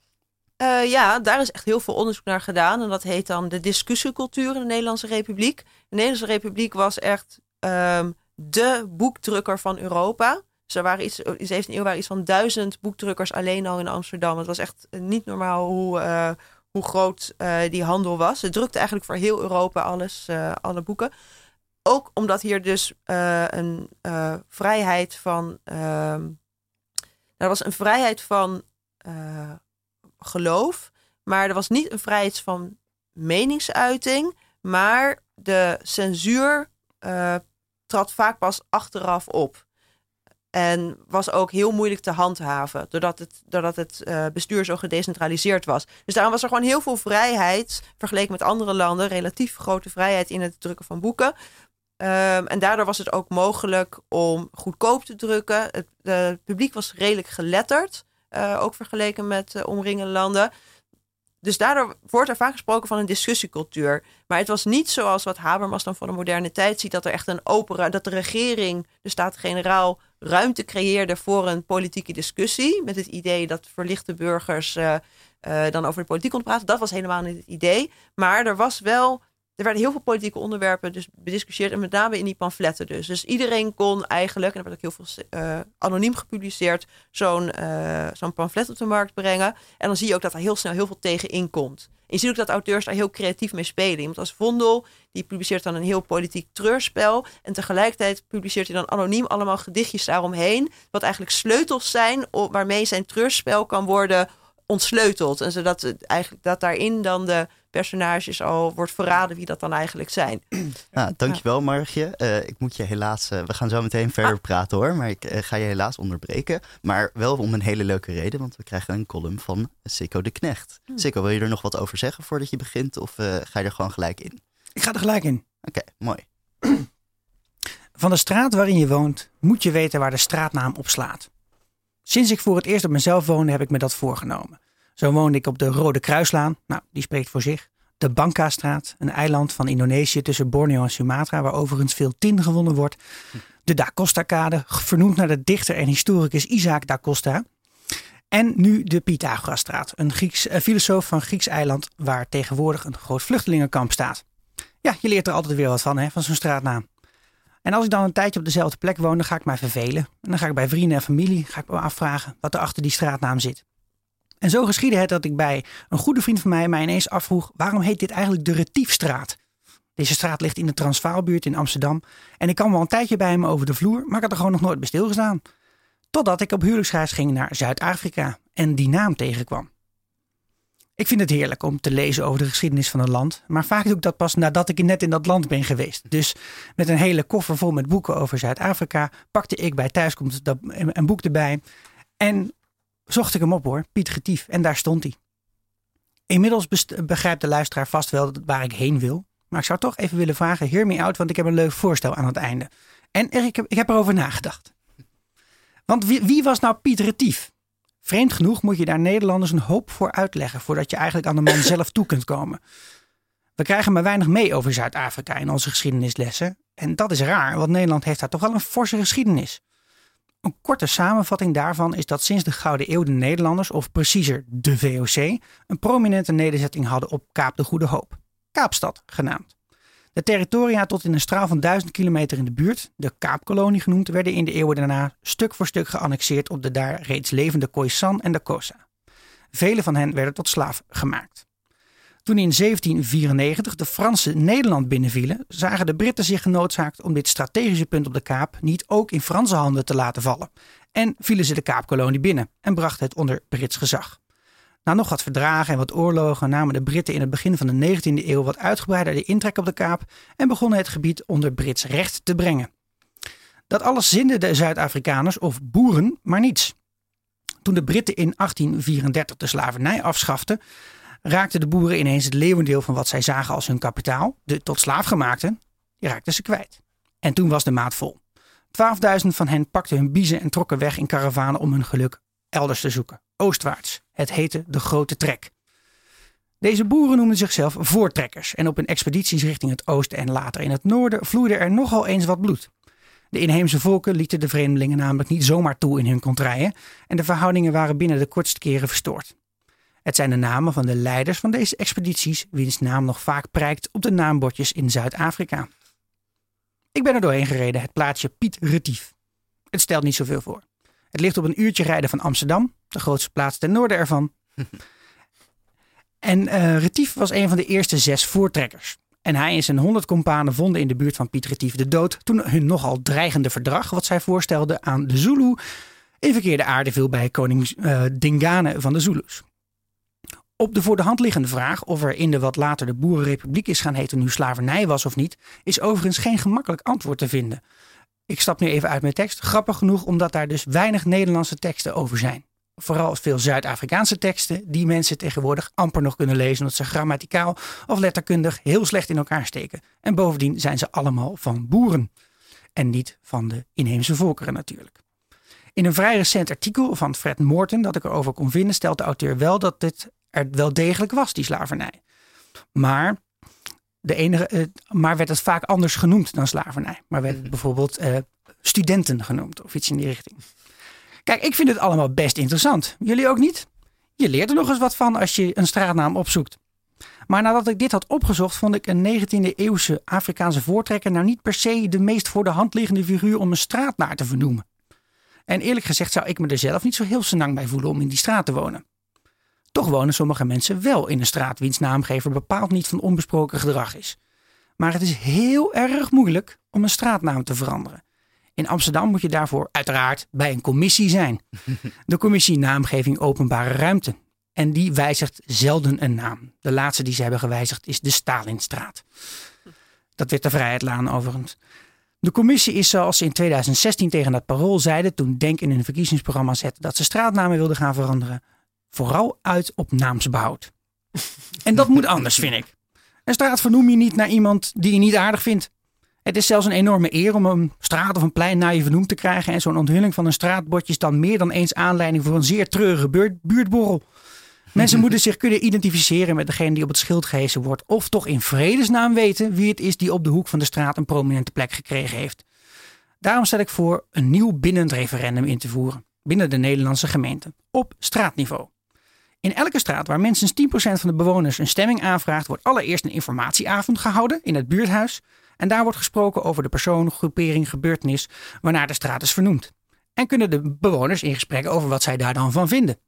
Eh, ja, daar is echt heel veel onderzoek naar gedaan. En dat heet dan de discussiecultuur in de Nederlandse Republiek. De Nederlandse Republiek was echt ehm, de boekdrukker van Europa. Er waren iets, in de 17e eeuw waren iets van duizend boekdrukkers alleen al in Amsterdam. Het was echt niet normaal hoe, eh, hoe groot eh, die handel was. Het drukte eigenlijk voor heel Europa alles, eh, alle boeken. Ook omdat hier dus een vrijheid van. ehm, er was een vrijheid van geloof. Maar er was niet een vrijheid van meningsuiting. Maar de censuur trad vaak pas achteraf op. En was ook heel moeilijk te handhaven. Doordat het, doordat het eh, bestuur zo gedecentraliseerd was. Dus daarom was er gewoon heel veel vrijheid. Vergeleken met andere landen. Relatief grote vrijheid in het drukken van boeken. Ehm, en daardoor was het ook mogelijk om goedkoop te drukken. Het, publiek was redelijk geletterd. eh, ook vergeleken met eh, omringende landen. Dus daardoor wordt er vaak gesproken van een discussiecultuur. Maar het was niet zoals wat Habermas dan van de moderne tijd ziet... dat er echt een opera, dat de regering, de Staten-Generaal... ruimte creëerde voor een politieke discussie... met het idee dat verlichte burgers eh, eh, dan over de politiek konden praten. Dat was helemaal niet het idee. Maar er was wel... Er werden heel veel politieke onderwerpen dus bediscussieerd. En met name in die pamfletten dus. Dus iedereen kon eigenlijk, en er werd ook heel veel eh, anoniem gepubliceerd... zo'n zo'n pamflet op de markt brengen. En dan zie je ook dat er heel snel heel veel tegen inkomt. je ziet ook dat auteurs daar heel creatief mee spelen. Iemand als Vondel, die publiceert dan een heel politiek treurspel. En tegelijkertijd publiceert hij dan anoniem allemaal gedichtjes daaromheen. Wat eigenlijk sleutels zijn waarmee zijn treurspel kan worden ontsleuteld. En zodat eigenlijk dat daarin dan de personages al wordt verraden wie dat dan eigenlijk zijn. <clears throat> Nou, dankjewel Margje. Uh, ik moet je helaas, uh, we gaan zo meteen verder ah. praten hoor, maar ik uh, ga je helaas onderbreken. Maar wel om een hele leuke reden, want we krijgen een column van Sikko de Knecht. Hmm. Sikko, wil je er nog wat over zeggen voordat je begint of ga je er gewoon gelijk in? Ik ga er gelijk in. Oké, mooi. <clears throat> Van de straat waarin je woont moet je weten waar de straatnaam op slaat. Sinds ik voor het eerst op mezelf woonde, heb ik me dat voorgenomen. Zo woonde ik op de Rode Kruislaan. Nou, die spreekt voor zich. De Bangka-straat, een eiland van Indonesië tussen Borneo en Sumatra, waar overigens veel tin gewonnen wordt. De Da Costa-kade, vernoemd naar de dichter en historicus Isaac da Costa. En nu de Pythagoras-straat, een, een filosoof van Grieks eiland waar tegenwoordig een groot vluchtelingenkamp staat. Ja, je leert er altijd weer wat van, hè, van zo'n straatnaam. En als ik dan een tijdje op dezelfde plek woon, dan ga ik mij vervelen. En dan ga ik bij vrienden en familie ga ik me afvragen wat er achter die straatnaam zit. En zo geschiedde het dat ik bij een goede vriend van mij mij ineens afvroeg: waarom heet dit eigenlijk de Retiefstraat? Deze straat ligt in de Transvaalbuurt in Amsterdam. En ik kwam wel een tijdje bij hem over de vloer, maar ik had er gewoon nog nooit bij stilgestaan. Totdat ik op huwelijksreis ging naar Zuid-Afrika en die naam tegenkwam. Ik vind het heerlijk om te lezen over de geschiedenis van een land, maar vaak doe ik dat pas nadat ik net in dat land ben geweest. Dus met een hele koffer vol met boeken over Zuid-Afrika pakte ik bij thuiskomst een boek erbij en zocht ik hem op hoor, Piet Getief, en daar stond hij. Inmiddels begrijpt de luisteraar vast wel waar ik heen wil, maar ik zou toch even willen vragen, hear me out, want ik heb een leuk voorstel aan het einde. En ik heb, ik heb erover nagedacht. Want wie, wie was nou Piet Retief? Vreemd genoeg moet je daar Nederlanders een hoop voor uitleggen voordat je eigenlijk aan de man <laughs> zelf toe kunt komen. We krijgen maar weinig mee over Zuid-Afrika in onze geschiedenislessen. En dat is raar, want Nederland heeft daar toch wel een forse geschiedenis. Een korte samenvatting daarvan is dat sinds de Gouden Eeuw de Nederlanders, of preciezer de VOC, een prominente nederzetting hadden op Kaap de Goede Hoop. Kaapstad genaamd. De territoria tot in een straal van duizend kilometer in de buurt, de Kaapkolonie genoemd, werden in de eeuwen daarna stuk voor stuk geannexeerd op de daar reeds levende Khoisan en de Kosa. Vele van hen werden tot slaaf gemaakt. Toen in 1794 de Fransen Nederland binnenvielen, zagen de Britten zich genoodzaakt om dit strategische punt op de Kaap niet ook in Franse handen te laten vallen. En vielen ze de Kaapkolonie binnen en brachten het onder Brits gezag. Na nog wat verdragen en wat oorlogen namen de Britten in het begin van de 19e eeuw wat uitgebreider de intrek op de Kaap en begonnen het gebied onder Brits recht te brengen. Dat alles zinde de Zuid-Afrikaners of boeren maar niets. Toen de Britten in 1834 de slavernij afschaften, raakten de boeren ineens het leeuwendeel van wat zij zagen als hun kapitaal, de tot slaafgemaakten, die raakten ze kwijt. En toen was de maat vol. 12.000 van hen pakten hun biezen en trokken weg in karavanen om hun geluk elders te zoeken, oostwaarts. Het heette de Grote Trek. Deze boeren noemden zichzelf voortrekkers en op hun expedities richting het oosten en later in het noorden vloeide er nogal eens wat bloed. De inheemse volken lieten de vreemdelingen namelijk niet zomaar toe in hun contraien en de verhoudingen waren binnen de kortste keren verstoord. Het zijn de namen van de leiders van deze expedities, wiens naam nog vaak prijkt op de naambordjes in Zuid-Afrika. Ik ben er doorheen gereden, het plaatsje Piet Retief. Het stelt niet zoveel voor. Het ligt op een uurtje rijden van Amsterdam, de grootste plaats ten noorden ervan. en uh, Retief was een van de eerste zes voortrekkers. En hij en zijn honderd kompanen vonden in de buurt van Piet Retief de dood toen hun nogal dreigende verdrag, wat zij voorstelden aan de Zulu, in verkeerde aarde viel bij koning uh, Dingane van de Zulus. Op de voor de hand liggende vraag of er in de wat later de Boerenrepubliek is gaan heten nu slavernij was of niet, is overigens geen gemakkelijk antwoord te vinden. Ik stap nu even uit mijn tekst. Grappig genoeg omdat daar dus weinig Nederlandse teksten over zijn. Vooral veel Zuid-Afrikaanse teksten die mensen tegenwoordig amper nog kunnen lezen omdat ze grammaticaal of letterkundig heel slecht in elkaar steken. En bovendien zijn ze allemaal van boeren. En niet van de inheemse volkeren natuurlijk. In een vrij recent artikel van Fred Morton dat ik erover kon vinden, stelt de auteur wel dat dit er wel degelijk was, die slavernij. Maar, de enige, uh, maar werd het vaak anders genoemd dan slavernij. Maar werd het bijvoorbeeld uh, studenten genoemd of iets in die richting. Kijk, ik vind het allemaal best interessant. Jullie ook niet? Je leert er nog eens wat van als je een straatnaam opzoekt. Maar nadat ik dit had opgezocht, vond ik een 19e eeuwse Afrikaanse voortrekker nou niet per se de meest voor de hand liggende figuur om een straat naar te vernoemen. En eerlijk gezegd zou ik me er zelf niet zo heel senang bij voelen om in die straat te wonen. Toch wonen sommige mensen wel in een straat wiens naamgever bepaald niet van onbesproken gedrag is. Maar het is heel erg moeilijk om een straatnaam te veranderen. In Amsterdam moet je daarvoor uiteraard bij een commissie zijn. <laughs> De commissie Naamgeving Openbare Ruimte. En die wijzigt zelden een naam. De laatste die ze hebben gewijzigd is de Stalinstraat. Dat werd de Vrijheidlaan overigens. De commissie is zoals ze in 2016 tegen het parool zeiden toen Denk in hun verkiezingsprogramma zette dat ze straatnamen wilden gaan veranderen, vooral uit op naamsbehoud. En dat moet anders, vind ik. Een straat vernoem je niet naar iemand die je niet aardig vindt. Het is zelfs een enorme eer om een straat of een plein naar je vernoemd te krijgen. En zo'n onthulling van een straatbordje is dan meer dan eens aanleiding voor een zeer treurige buurt, buurtborrel. Mensen moeten zich kunnen identificeren met degene die op het schild gehezen wordt. Of toch in vredesnaam weten wie het is die op de hoek van de straat een prominente plek gekregen heeft. Daarom stel ik voor een nieuw bindend referendum in te voeren. Binnen de Nederlandse gemeente. Op straatniveau. In elke straat waar minstens 10% van de bewoners een stemming aanvraagt, wordt allereerst een informatieavond gehouden in het buurthuis. En daar wordt gesproken over de persoon, groepering, gebeurtenis waarnaar de straat is vernoemd. En kunnen de bewoners in gesprek over wat zij daar dan van vinden.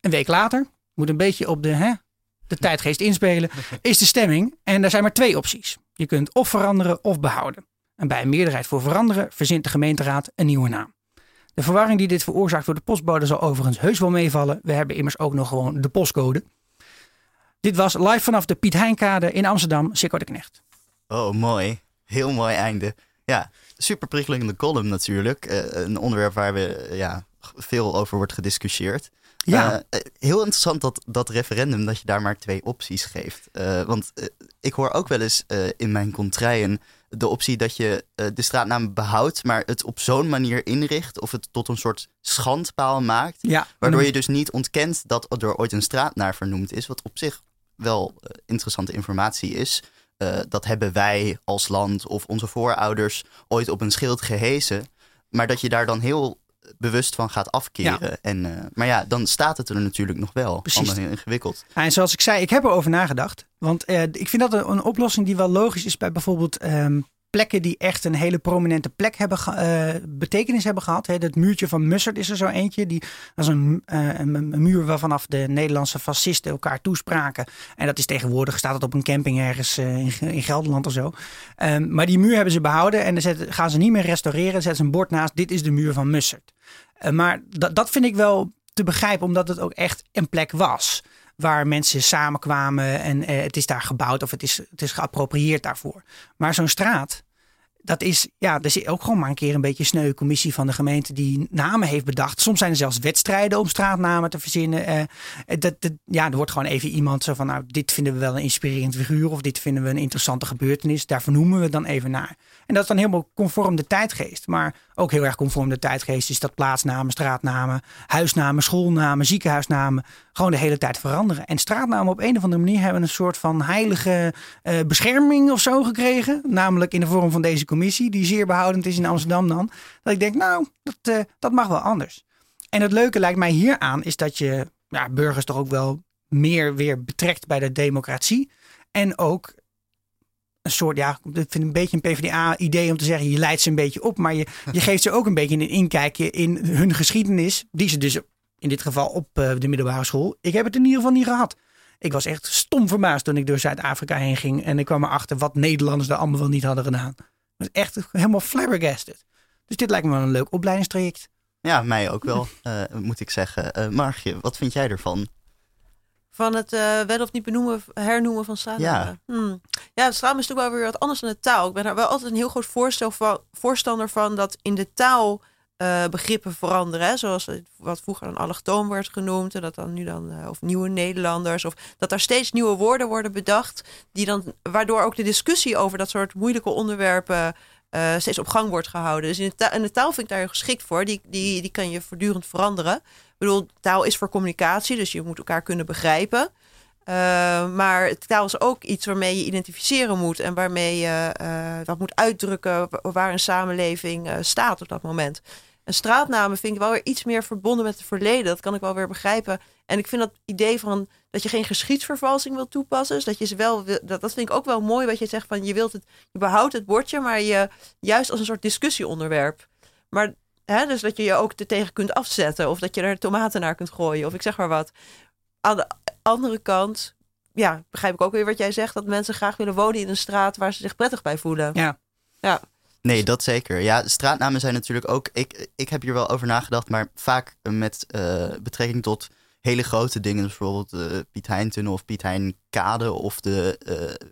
Een week later, moet een beetje op de, hè, de tijdgeest inspelen, is de stemming. En er zijn maar twee opties. Je kunt of veranderen of behouden. En bij een meerderheid voor veranderen verzint de gemeenteraad een nieuwe naam. De verwarring die dit veroorzaakt door de postbode zal overigens heus wel meevallen. We hebben immers ook nog gewoon de postcode. Dit was live vanaf de Piet Heinkade in Amsterdam, Sikko de Knecht. Oh, mooi. Heel mooi einde. Ja, super prikkelende column natuurlijk. Uh, een onderwerp waar we ja, veel over wordt gediscussieerd. Ja. Uh, heel interessant dat, dat referendum, dat je daar maar twee opties geeft. Want ik hoor ook wel eens in mijn contraien de optie dat je de straatnaam behoudt, maar het op zo'n manier inricht of het tot een soort schandpaal maakt. Ja. Waardoor je dus niet ontkent dat er ooit een straat naar vernoemd is, wat op zich wel interessante informatie is. Uh, dat hebben wij als land of onze voorouders ooit op een schild gehezen. Maar dat je daar dan heel bewust van gaat afkeren. Ja. En, uh, maar ja, dan staat het er natuurlijk nog wel. Precies. Heel ingewikkeld. Ja, en zoals ik zei, ik heb erover nagedacht. Want uh, ik vind dat een, een, oplossing die wel logisch is bij bijvoorbeeld um, plekken die echt een hele prominente plek hebben uh, betekenis hebben gehad. Hè. Het muurtje van Mussert is er zo eentje. Die, dat is een, uh, een, een, muur waarvanaf de Nederlandse fascisten elkaar toespraken. En dat is tegenwoordig, staat het op een camping ergens uh, in, in, Gelderland of zo. Um, maar die muur hebben ze behouden en dan gaan ze niet meer restaureren. Zetten ze een bord naast, dit is de muur van Mussert. maar dat, dat vind ik wel te begrijpen, omdat het ook echt een plek was waar mensen samenkwamen en uh, het is daar gebouwd of het is, het is geappropriëerd daarvoor. Maar zo'n straat, dat is, ja, er is ook gewoon maar een keer een beetje sneu commissie van de gemeente die namen heeft bedacht. Soms zijn er zelfs wedstrijden om straatnamen te verzinnen. Dat, dat, ja, er wordt gewoon even iemand zo van, nou, dit vinden we wel een inspirerend figuur of dit vinden we een interessante gebeurtenis. Daar vernoemen we dan even naar. En dat is dan helemaal conform de tijdgeest. Maar ook heel erg conform de tijdgeest is dat plaatsnamen, straatnamen, huisnamen, schoolnamen, ziekenhuisnamen gewoon de hele tijd veranderen. En straatnamen op een of andere manier hebben een soort van heilige uh, bescherming of zo gekregen. Namelijk in de vorm van deze commissie, die zeer behoudend is in Amsterdam dan. Dat ik denk, nou, dat, uh, dat mag wel anders. En het leuke lijkt mij hier aan is dat je ja, burgers toch ook wel meer weer betrekt bij de democratie. En ook een soort, ja, ik vind een beetje een PvdA-idee om te zeggen, je leidt ze een beetje op, maar je, <laughs> je geeft ze ook een beetje een inkijkje in hun geschiedenis, die ze dus in dit geval op uh, de middelbare school. Ik heb het in ieder geval niet gehad. Ik was echt stom verbaasd toen ik door Zuid-Afrika heen ging en ik kwam erachter wat Nederlanders daar allemaal wel niet hadden gedaan. Ik was echt helemaal flabbergasted. Dus dit lijkt me wel een leuk opleidingstraject. Ja, mij ook wel, uh, <laughs> moet ik zeggen. Uh, Margje, wat vind jij ervan? Van het uh, wel of niet benoemen, hernoemen van straatnamen. Ja. Hmm. ja, is natuurlijk wel weer wat anders dan de taal. Ik ben er wel altijd een heel groot voorstel van, voorstander van dat in de taal uh, begrippen veranderen. Hè? Zoals wat vroeger dan allochtoon werd genoemd. En dat dan nu dan, uh, of nieuwe Nederlanders. Of dat daar steeds nieuwe woorden worden bedacht. Die dan, waardoor ook de discussie over dat soort moeilijke onderwerpen uh, steeds op gang wordt gehouden. Dus in de, taal, in de taal vind ik daar geschikt voor. Die, die, die kan je voortdurend veranderen. Bedoel, taal is voor communicatie, dus je moet elkaar kunnen begrijpen. Uh, maar taal is ook iets waarmee je identificeren moet en waarmee je uh, wat moet uitdrukken waar een samenleving uh, staat op dat moment. En straatnamen vind ik wel weer iets meer verbonden met het verleden. Dat kan ik wel weer begrijpen. En ik vind dat idee van dat je geen geschiedsvervalsing wil toepassen. Dus dat je ze wel dat, dat vind ik ook wel mooi wat je zegt van je wilt het, je behoudt het bordje, maar je juist als een soort discussieonderwerp. Maar hè, dus dat je je ook er tegen kunt afzetten. Of dat je er tomaten naar kunt gooien. Of ik zeg maar wat. aan de andere kant, ja, begrijp ik ook weer wat jij zegt, dat mensen graag willen wonen in een straat waar ze zich prettig bij voelen. Ja. Ja. Nee, dat zeker. Ja, straatnamen zijn natuurlijk ook. Ik, ik heb hier wel over nagedacht, maar vaak met eh, betrekking tot hele grote dingen. Dus bijvoorbeeld de Piet Heintunnel of Piet Heinkade of de eh,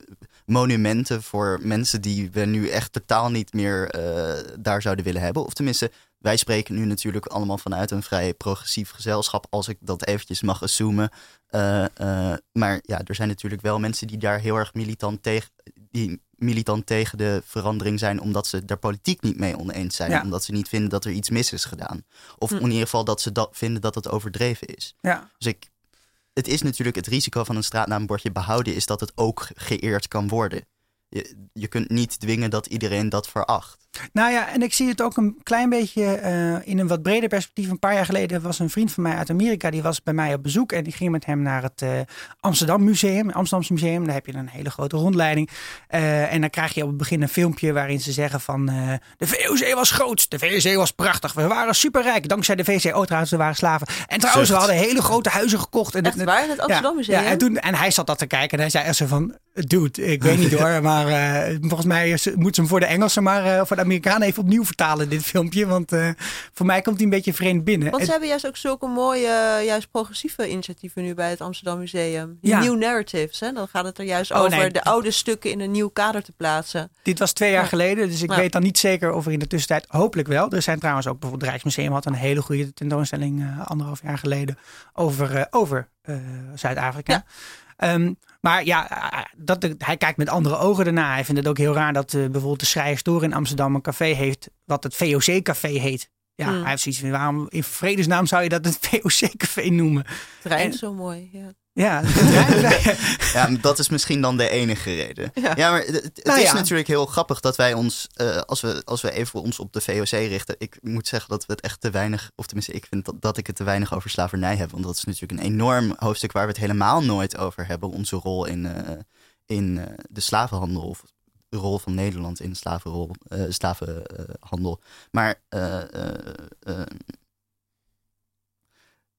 monumenten voor mensen die we nu echt totaal niet meer eh, daar zouden willen hebben. Of tenminste, wij spreken nu natuurlijk allemaal vanuit een vrij progressief gezelschap, als ik dat eventjes mag assumen. Uh, uh, maar ja, er zijn natuurlijk wel mensen die daar heel erg militant tegen, die militant tegen de verandering zijn, omdat ze daar politiek niet mee oneens zijn. Ja. Omdat ze niet vinden dat er iets mis is gedaan. Of Hm. in ieder geval dat ze dat vinden dat het overdreven is. Ja. Dus ik, het is natuurlijk het risico van een straatnaambordje behouden, is dat het ook geëerd kan worden. Je, je kunt niet dwingen dat iedereen dat veracht. Nou ja, en ik zie het ook een klein beetje eh, in een wat breder perspectief. Een paar jaar geleden was een vriend van mij uit Amerika, die was bij mij op bezoek en die ging met hem naar het eh, Amsterdam Museum, Amsterdamse Museum. Daar heb je een hele grote rondleiding. Eh, en dan krijg je op het begin een filmpje waarin ze zeggen van eh, de VOC was groot, de VOC was prachtig, we waren superrijk dankzij de VOC. Oh trouwens, we waren slaven. En trouwens, Zucht. we hadden hele grote huizen gekocht. En Echt het- waar, in het Amsterdam ja, Museum? Ja, en, toen, en hij zat dat te kijken en hij zei echt zo van... Dude, ik weet niet <laughs> hoor, maar eh, volgens mij is- moeten ze hem voor de Engelsen... maar eh, voor de Amerikanen even opnieuw vertalen, dit filmpje. Want eh, voor mij komt hij een beetje vreemd binnen. Want ze En- hebben juist ook zulke mooie, juist progressieve initiatieven nu bij het Amsterdam Museum. Die Ja. New narratives, hè? Dan gaat het er juist Oh, over nee. de oude stukken in een nieuw kader te plaatsen. dit was twee jaar Ja. geleden, dus ik Ja. weet dan niet zeker of er in de tussentijd... Hopelijk wel. Er zijn trouwens ook bijvoorbeeld het Rijksmuseum had een hele goede tentoonstelling... eh, anderhalf jaar geleden over, eh, over eh, Zuid-Afrika. Ja. Ehm, maar ja, dat, hij kijkt met andere ogen ernaar. Hij vindt het ook heel raar dat eh, bijvoorbeeld de Schrijerstoor in Amsterdam een café heeft... wat het VOC-café heet. Ja, Hmm. hij heeft zoiets van, waarom in vredesnaam zou je dat het <laughs> VOC-café noemen? Het rijmt En- zo mooi. Ja. Ja. <laughs> Ja, dat is misschien dan de enige reden. Ja. Ja, maar het, het Nou is ja. natuurlijk heel grappig dat wij ons, eh, als, we, als we even ons op de VOC richten. Ik moet zeggen dat we het echt te weinig, of tenminste, ik vind dat, dat ik het te weinig over slavernij heb. Want dat is natuurlijk een enorm hoofdstuk waar we het helemaal nooit over hebben. Onze rol in, eh, in eh, de slavenhandel. Of de rol van Nederland in de slavenrol, eh, slavenhandel. maar eh, eh, eh,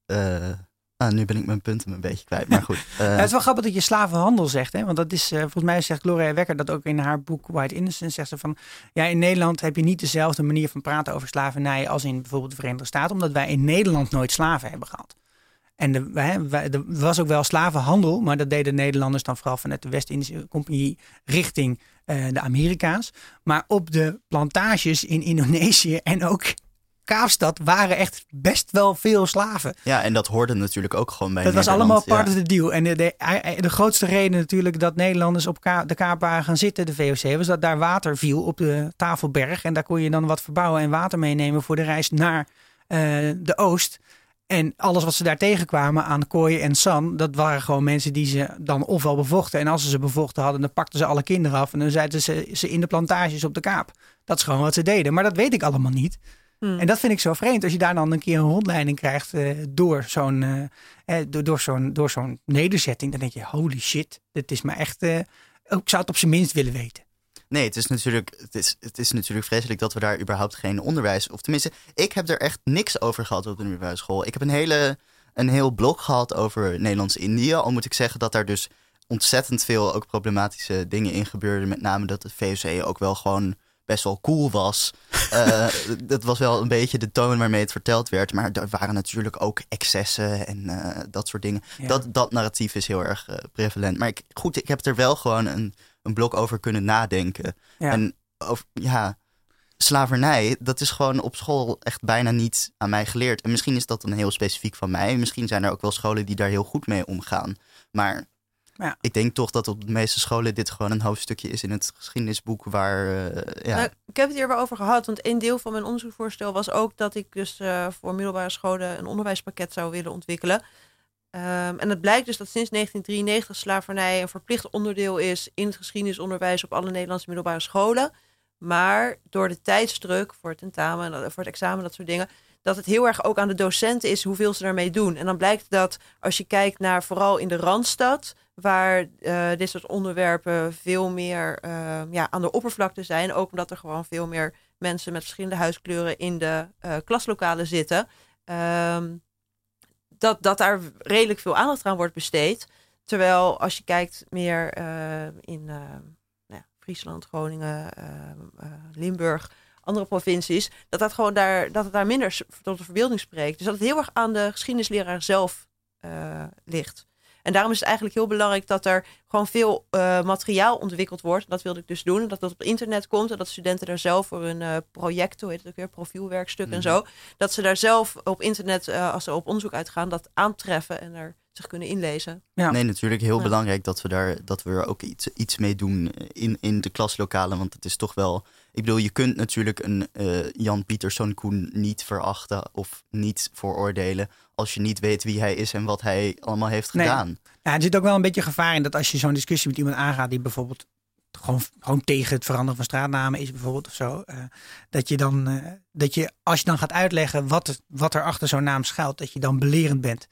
eh, ah, nu ben ik mijn punten een beetje kwijt. Maar goed. <laughs> eh, Ja, het is wel grappig dat je slavenhandel zegt. Hè? Want dat is, eh, volgens mij zegt Gloria Wekker dat ook in haar boek White Innocence. Zegt ze van, ja, in Nederland heb je niet dezelfde manier van praten over slavernij als in bijvoorbeeld de Verenigde Staten. Omdat wij in Nederland nooit slaven hebben gehad. En de, wij, wij- er was ook wel slavenhandel, maar dat deden Nederlanders dan vooral vanuit de West-Indische Compagnie richting eh, de Amerika's. Maar op de plantages in Indonesië en ook Kaapstad waren echt best wel veel slaven. Ja, en dat hoorde natuurlijk ook gewoon bij Dat was allemaal part ja. of the deal. En de, de, de grootste reden natuurlijk dat Nederlanders op ka- de kaap waren gaan zitten, de VOC, was dat daar water viel op de Tafelberg. En daar kon je dan wat verbouwen en water meenemen voor de reis naar eh, de oost. En alles wat ze daar tegenkwamen aan kooi en san, dat waren gewoon mensen die ze dan ofwel bevochten. En als ze ze bevochten hadden, dan pakten ze alle kinderen af en dan zetten ze ze in de plantages op de kaap. Dat is gewoon wat ze deden. Maar dat weet ik allemaal niet. En dat vind ik zo vreemd. Als je daar dan een keer een rondleiding krijgt eh, door zo'n eh, eh, door, door zo'n door zo'n nederzetting, dan denk je, holy shit, dit is me echt. eh, ik zou het op zijn minst willen weten. Nee, het is, natuurlijk, het, is, het is natuurlijk vreselijk dat we daar überhaupt geen onderwijs... Of tenminste, ik heb er echt niks over gehad op de school. Ik heb een, hele, een heel blok gehad over Nederlands-Indië. Al moet ik zeggen dat daar dus ontzettend veel ook problematische dingen in gebeurden. Met name dat de VOC ook wel gewoon best wel cool was. <laughs> Eh, dat was wel een beetje de toon waarmee het verteld werd. Maar er waren natuurlijk ook excessen en eh, dat soort dingen. Ja. Dat, dat narratief is heel erg eh, prevalent. Maar ik, goed, ik heb er wel gewoon een, een blok over kunnen nadenken. Ja. En over, ja, slavernij, dat is gewoon op school echt bijna niet aan mij geleerd. En misschien is dat dan heel specifiek van mij. Misschien zijn er ook wel scholen die daar heel goed mee omgaan. Maar Ja. ik denk toch dat op de meeste scholen dit gewoon een hoofdstukje is in het geschiedenisboek waar, eh, ja, Nou, ik heb het hier wel over gehad, want een deel van mijn onderzoeksvoorstel was ook dat ik dus eh, voor middelbare scholen een onderwijspakket zou willen ontwikkelen. Ehm, en het blijkt dus dat sinds 1993 slavernij een verplicht onderdeel is in het geschiedenisonderwijs op alle Nederlandse middelbare scholen. Maar door de tijdsdruk voor het tentamen, en voor het examen, dat soort dingen, dat het heel erg ook aan de docenten is hoeveel ze daarmee doen. En dan blijkt dat als je kijkt naar vooral in de Randstad, waar eh, dit soort onderwerpen veel meer eh, ja, aan de oppervlakte zijn, ook omdat er gewoon veel meer mensen met verschillende huiskleuren in de eh, klaslokalen zitten. Ehm, dat, dat daar redelijk veel aandacht aan wordt besteed. Terwijl als je kijkt meer in nou ja, Friesland, Groningen, Limburg, andere provincies, dat, dat, gewoon daar, dat het daar minder tot de verbeelding spreekt. Dus dat het heel erg aan de geschiedenisleraar zelf ligt. En daarom is het eigenlijk heel belangrijk dat er gewoon veel uh, materiaal ontwikkeld wordt. Dat wilde ik dus doen. Dat dat op internet komt. En dat studenten daar zelf voor hun uh, project, hoe heet het ook weer, profielwerkstuk en Mhm. zo. Dat ze daar zelf op internet, uh, als ze op onderzoek uitgaan, dat aantreffen en er zich kunnen inlezen. Ja. Nee, natuurlijk heel Ja. belangrijk dat we daar dat we er ook iets, iets mee doen in, in de klaslokalen. Want het is toch wel. Ik bedoel, je kunt natuurlijk een eh, Jan Pieterszoon Koen niet verachten of niet veroordelen. als je niet weet wie hij is en wat hij allemaal heeft Nee. gedaan. Ja, er zit ook wel een beetje gevaar in dat als je zo'n discussie met iemand aangaat die bijvoorbeeld gewoon, gewoon tegen het veranderen van straatnamen is bijvoorbeeld of zo. eh, dat je dan, eh, dat je als je dan gaat uitleggen wat, het, wat er achter zo'n naam schuilt, dat je dan belerend bent.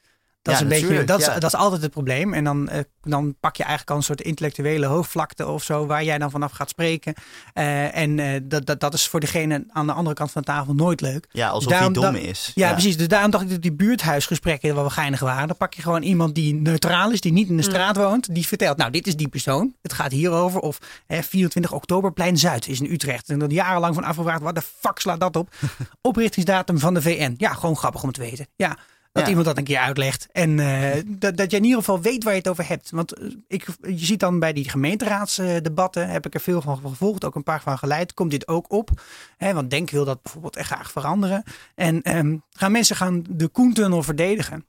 Dat, Ja, is, een beetje, natuurlijk, dat, is, ja. dat is altijd het probleem. En dan, eh, dan pak je eigenlijk al een soort intellectuele hoofdvlakte of zo, waar jij dan vanaf gaat spreken. Eh, en eh, dat, dat, dat is voor degene aan de andere kant van de tafel nooit leuk. Ja, alsof Daarom hij dom is. Ja, precies. Dus daarom dacht ik dat die buurthuisgesprekken wel geinig waren. Dan pak je gewoon iemand die neutraal is, die niet in de Mm. straat woont. Die vertelt, nou, dit is die persoon. Het gaat hierover. Of hè, 24 Oktoberplein Zuid is in Utrecht. En dan jarenlang van afgevraagd, wat de fuck slaat dat op? <laughs> Oprichtingsdatum van de VN. Ja, gewoon grappig om te weten. Ja, dat Ja. iemand dat een keer uitlegt. En eh, dat, dat je in ieder geval weet waar je het over hebt. Want eh, ik, je ziet dan bij die gemeenteraadsdebatten, heb ik er veel van gevolgd, ook een paar van geleid, komt dit ook op. Hè, want Denk wil dat bijvoorbeeld echt graag veranderen. En ehm, gaan mensen gaan de Koentunnel verdedigen.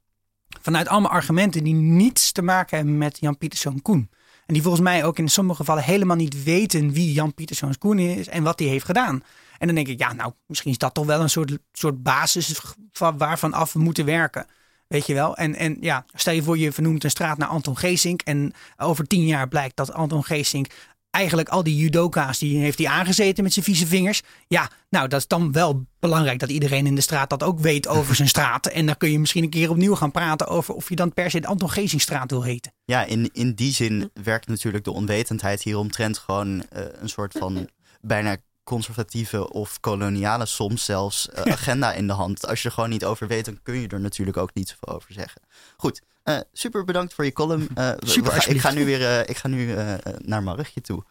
Vanuit allemaal argumenten die niets te maken hebben met Jan Pieterszoon Koen. En die volgens mij ook in sommige gevallen helemaal niet weten wie Jan Pieterszoon Koen is en wat hij heeft gedaan. En dan denk ik, ja, nou, misschien is dat toch wel een soort, soort basis van waarvan af we moeten werken. Weet je wel? En, en ja, stel je voor je vernoemt een straat naar Anton Geesink. En over tien jaar blijkt dat Anton Geesink eigenlijk al die judoka's, die heeft hij aangezeten met zijn vieze vingers. Ja, nou, dat is dan wel belangrijk dat iedereen in de straat dat ook weet over zijn straat. En dan kun je misschien een keer opnieuw gaan praten over of je dan per se de Anton Geesinkstraat wil heten. Ja, in, in die zin werkt natuurlijk de onwetendheid hieromtrent gewoon eh, een soort van bijna conservatieve of koloniale soms zelfs eh, agenda in de hand. Als je er gewoon niet over weet, dan kun je er natuurlijk ook niet zoveel over zeggen. Goed, eh, super bedankt voor je column. Eh, Super, we- ik ga nu weer ik ga nu, naar Margje toe.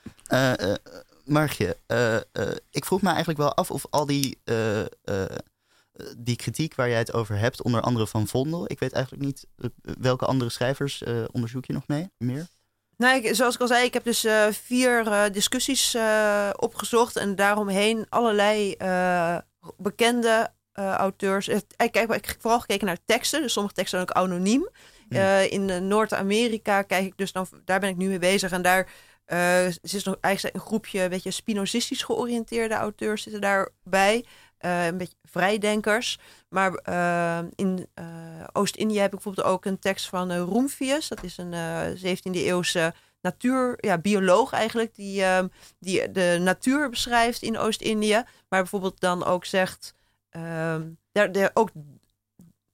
Margje, ik vroeg me eigenlijk wel af of al die, die kritiek waar jij het over hebt, onder andere van Vondel, ik weet eigenlijk niet welke andere schrijvers onderzoek je nog mee, meer? Nou, ik, zoals ik al zei, ik heb dus eh, vier eh, discussies eh, opgezocht en daaromheen allerlei bekende auteurs. Ik heb ik heb vooral gekeken naar teksten, dus sommige teksten zijn ook anoniem. Eh, in Noord-Amerika kijk ik dus dan, daar ben ik nu mee bezig en daar is nog eigenlijk een groepje, een beetje spinozistisch georiënteerde auteurs zitten daarbij. Eh, een beetje vrijdenkers. Maar eh, in eh, Oost-Indië heb ik bijvoorbeeld ook een tekst van Roemfius. Dat is een eh 17e eeuwse natuur, ja, bioloog eigenlijk, die, ehm, die de natuur beschrijft in Oost-Indië. Maar bijvoorbeeld dan ook zegt, ehm, daar, ook,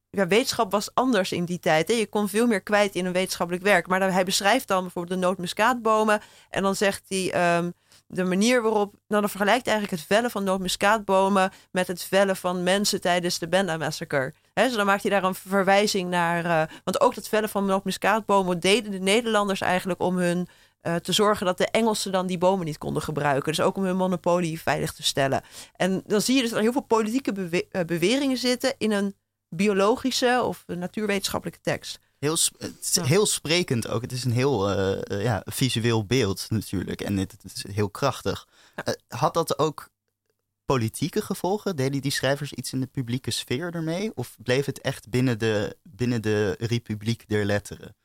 ja, wetenschap was anders in die tijd. Hè? Je kon veel meer kwijt in een wetenschappelijk werk. Maar hij beschrijft dan bijvoorbeeld de nootmuskaatbomen. En dan zegt hij ehm, de manier waarop, nou dan vergelijkt eigenlijk het vellen van nootmuskaatbomen met het vellen van mensen tijdens de Benda Massacre. Hè, dus dan maakt hij daar een verwijzing naar. eh, want ook dat vellen van nootmuskaatbomen deden de Nederlanders eigenlijk om hun eh, te zorgen dat de Engelsen dan die bomen niet konden gebruiken. Dus ook om hun monopolie veilig te stellen. En dan zie je dus er heel veel politieke eh, beweringen zitten in een biologische of natuurwetenschappelijke tekst. Heel, het is Ja. heel sprekend ook. Het is een heel eh, eh, ja, visueel beeld natuurlijk. En het, het is heel krachtig. Ja. Eh, had dat ook politieke gevolgen? Deden die schrijvers iets in de publieke sfeer ermee? Of bleef het echt binnen de, binnen de Republiek der Letteren?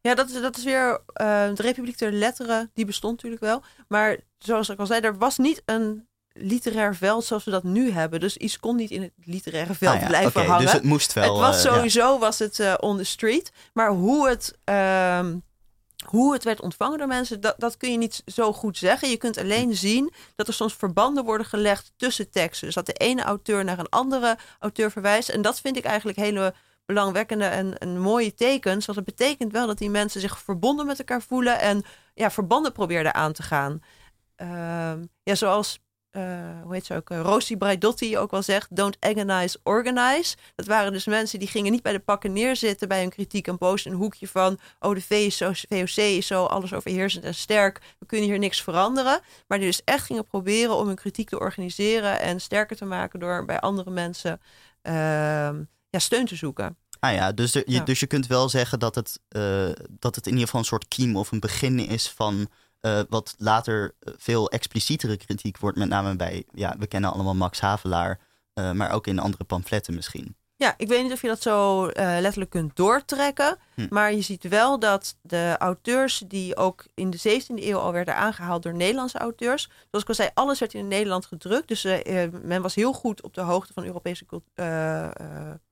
Ja, dat is, dat is weer de Republiek der Letteren, die bestond natuurlijk wel. Maar zoals ik al zei, er was niet een literair veld zoals we dat nu hebben. Dus iets kon niet in het literaire veld Ah ja, blijven oké, hangen. Dus het moest wel. het was eh, ja. sowieso was het eh, on the street. Maar hoe het, ehm, hoe het werd ontvangen door mensen, dat, dat kun je niet zo goed zeggen. Je kunt alleen zien dat er soms verbanden worden gelegd tussen teksten. Dus dat de ene auteur naar een andere auteur verwijst. En dat vind ik eigenlijk hele belangwekkende en, en mooie tekens. Want het betekent wel dat die mensen zich verbonden met elkaar voelen en ja, verbanden probeerden aan te gaan. Ehm, ja, zoals hoe heet ze ook, uh, Rosie Braidotti ook wel zegt, don't agonize, organize. Dat waren dus mensen die gingen niet bij de pakken neerzitten bij hun kritiek en boos in een hoekje van, oh de VOC is zo alles overheersend en sterk, we kunnen hier niks veranderen. Maar die dus echt gingen proberen om hun kritiek te organiseren en sterker te maken door bij andere mensen ehm, ja, steun te zoeken. Ah ja, dus, je, dus je kunt wel zeggen dat het, uh, dat het in ieder geval een soort kiem of een begin is van uh, wat later veel explicietere kritiek wordt, met name bij, ja, we kennen allemaal Max Havelaar, uh, maar ook in andere pamfletten misschien. Ja, ik weet niet of je dat zo letterlijk kunt doortrekken. Hm. Maar je ziet wel dat de auteurs die ook in de 17e eeuw al werden aangehaald door Nederlandse auteurs. Zoals ik al zei, alles werd in Nederland gedrukt. Dus men was heel goed op de hoogte van Europese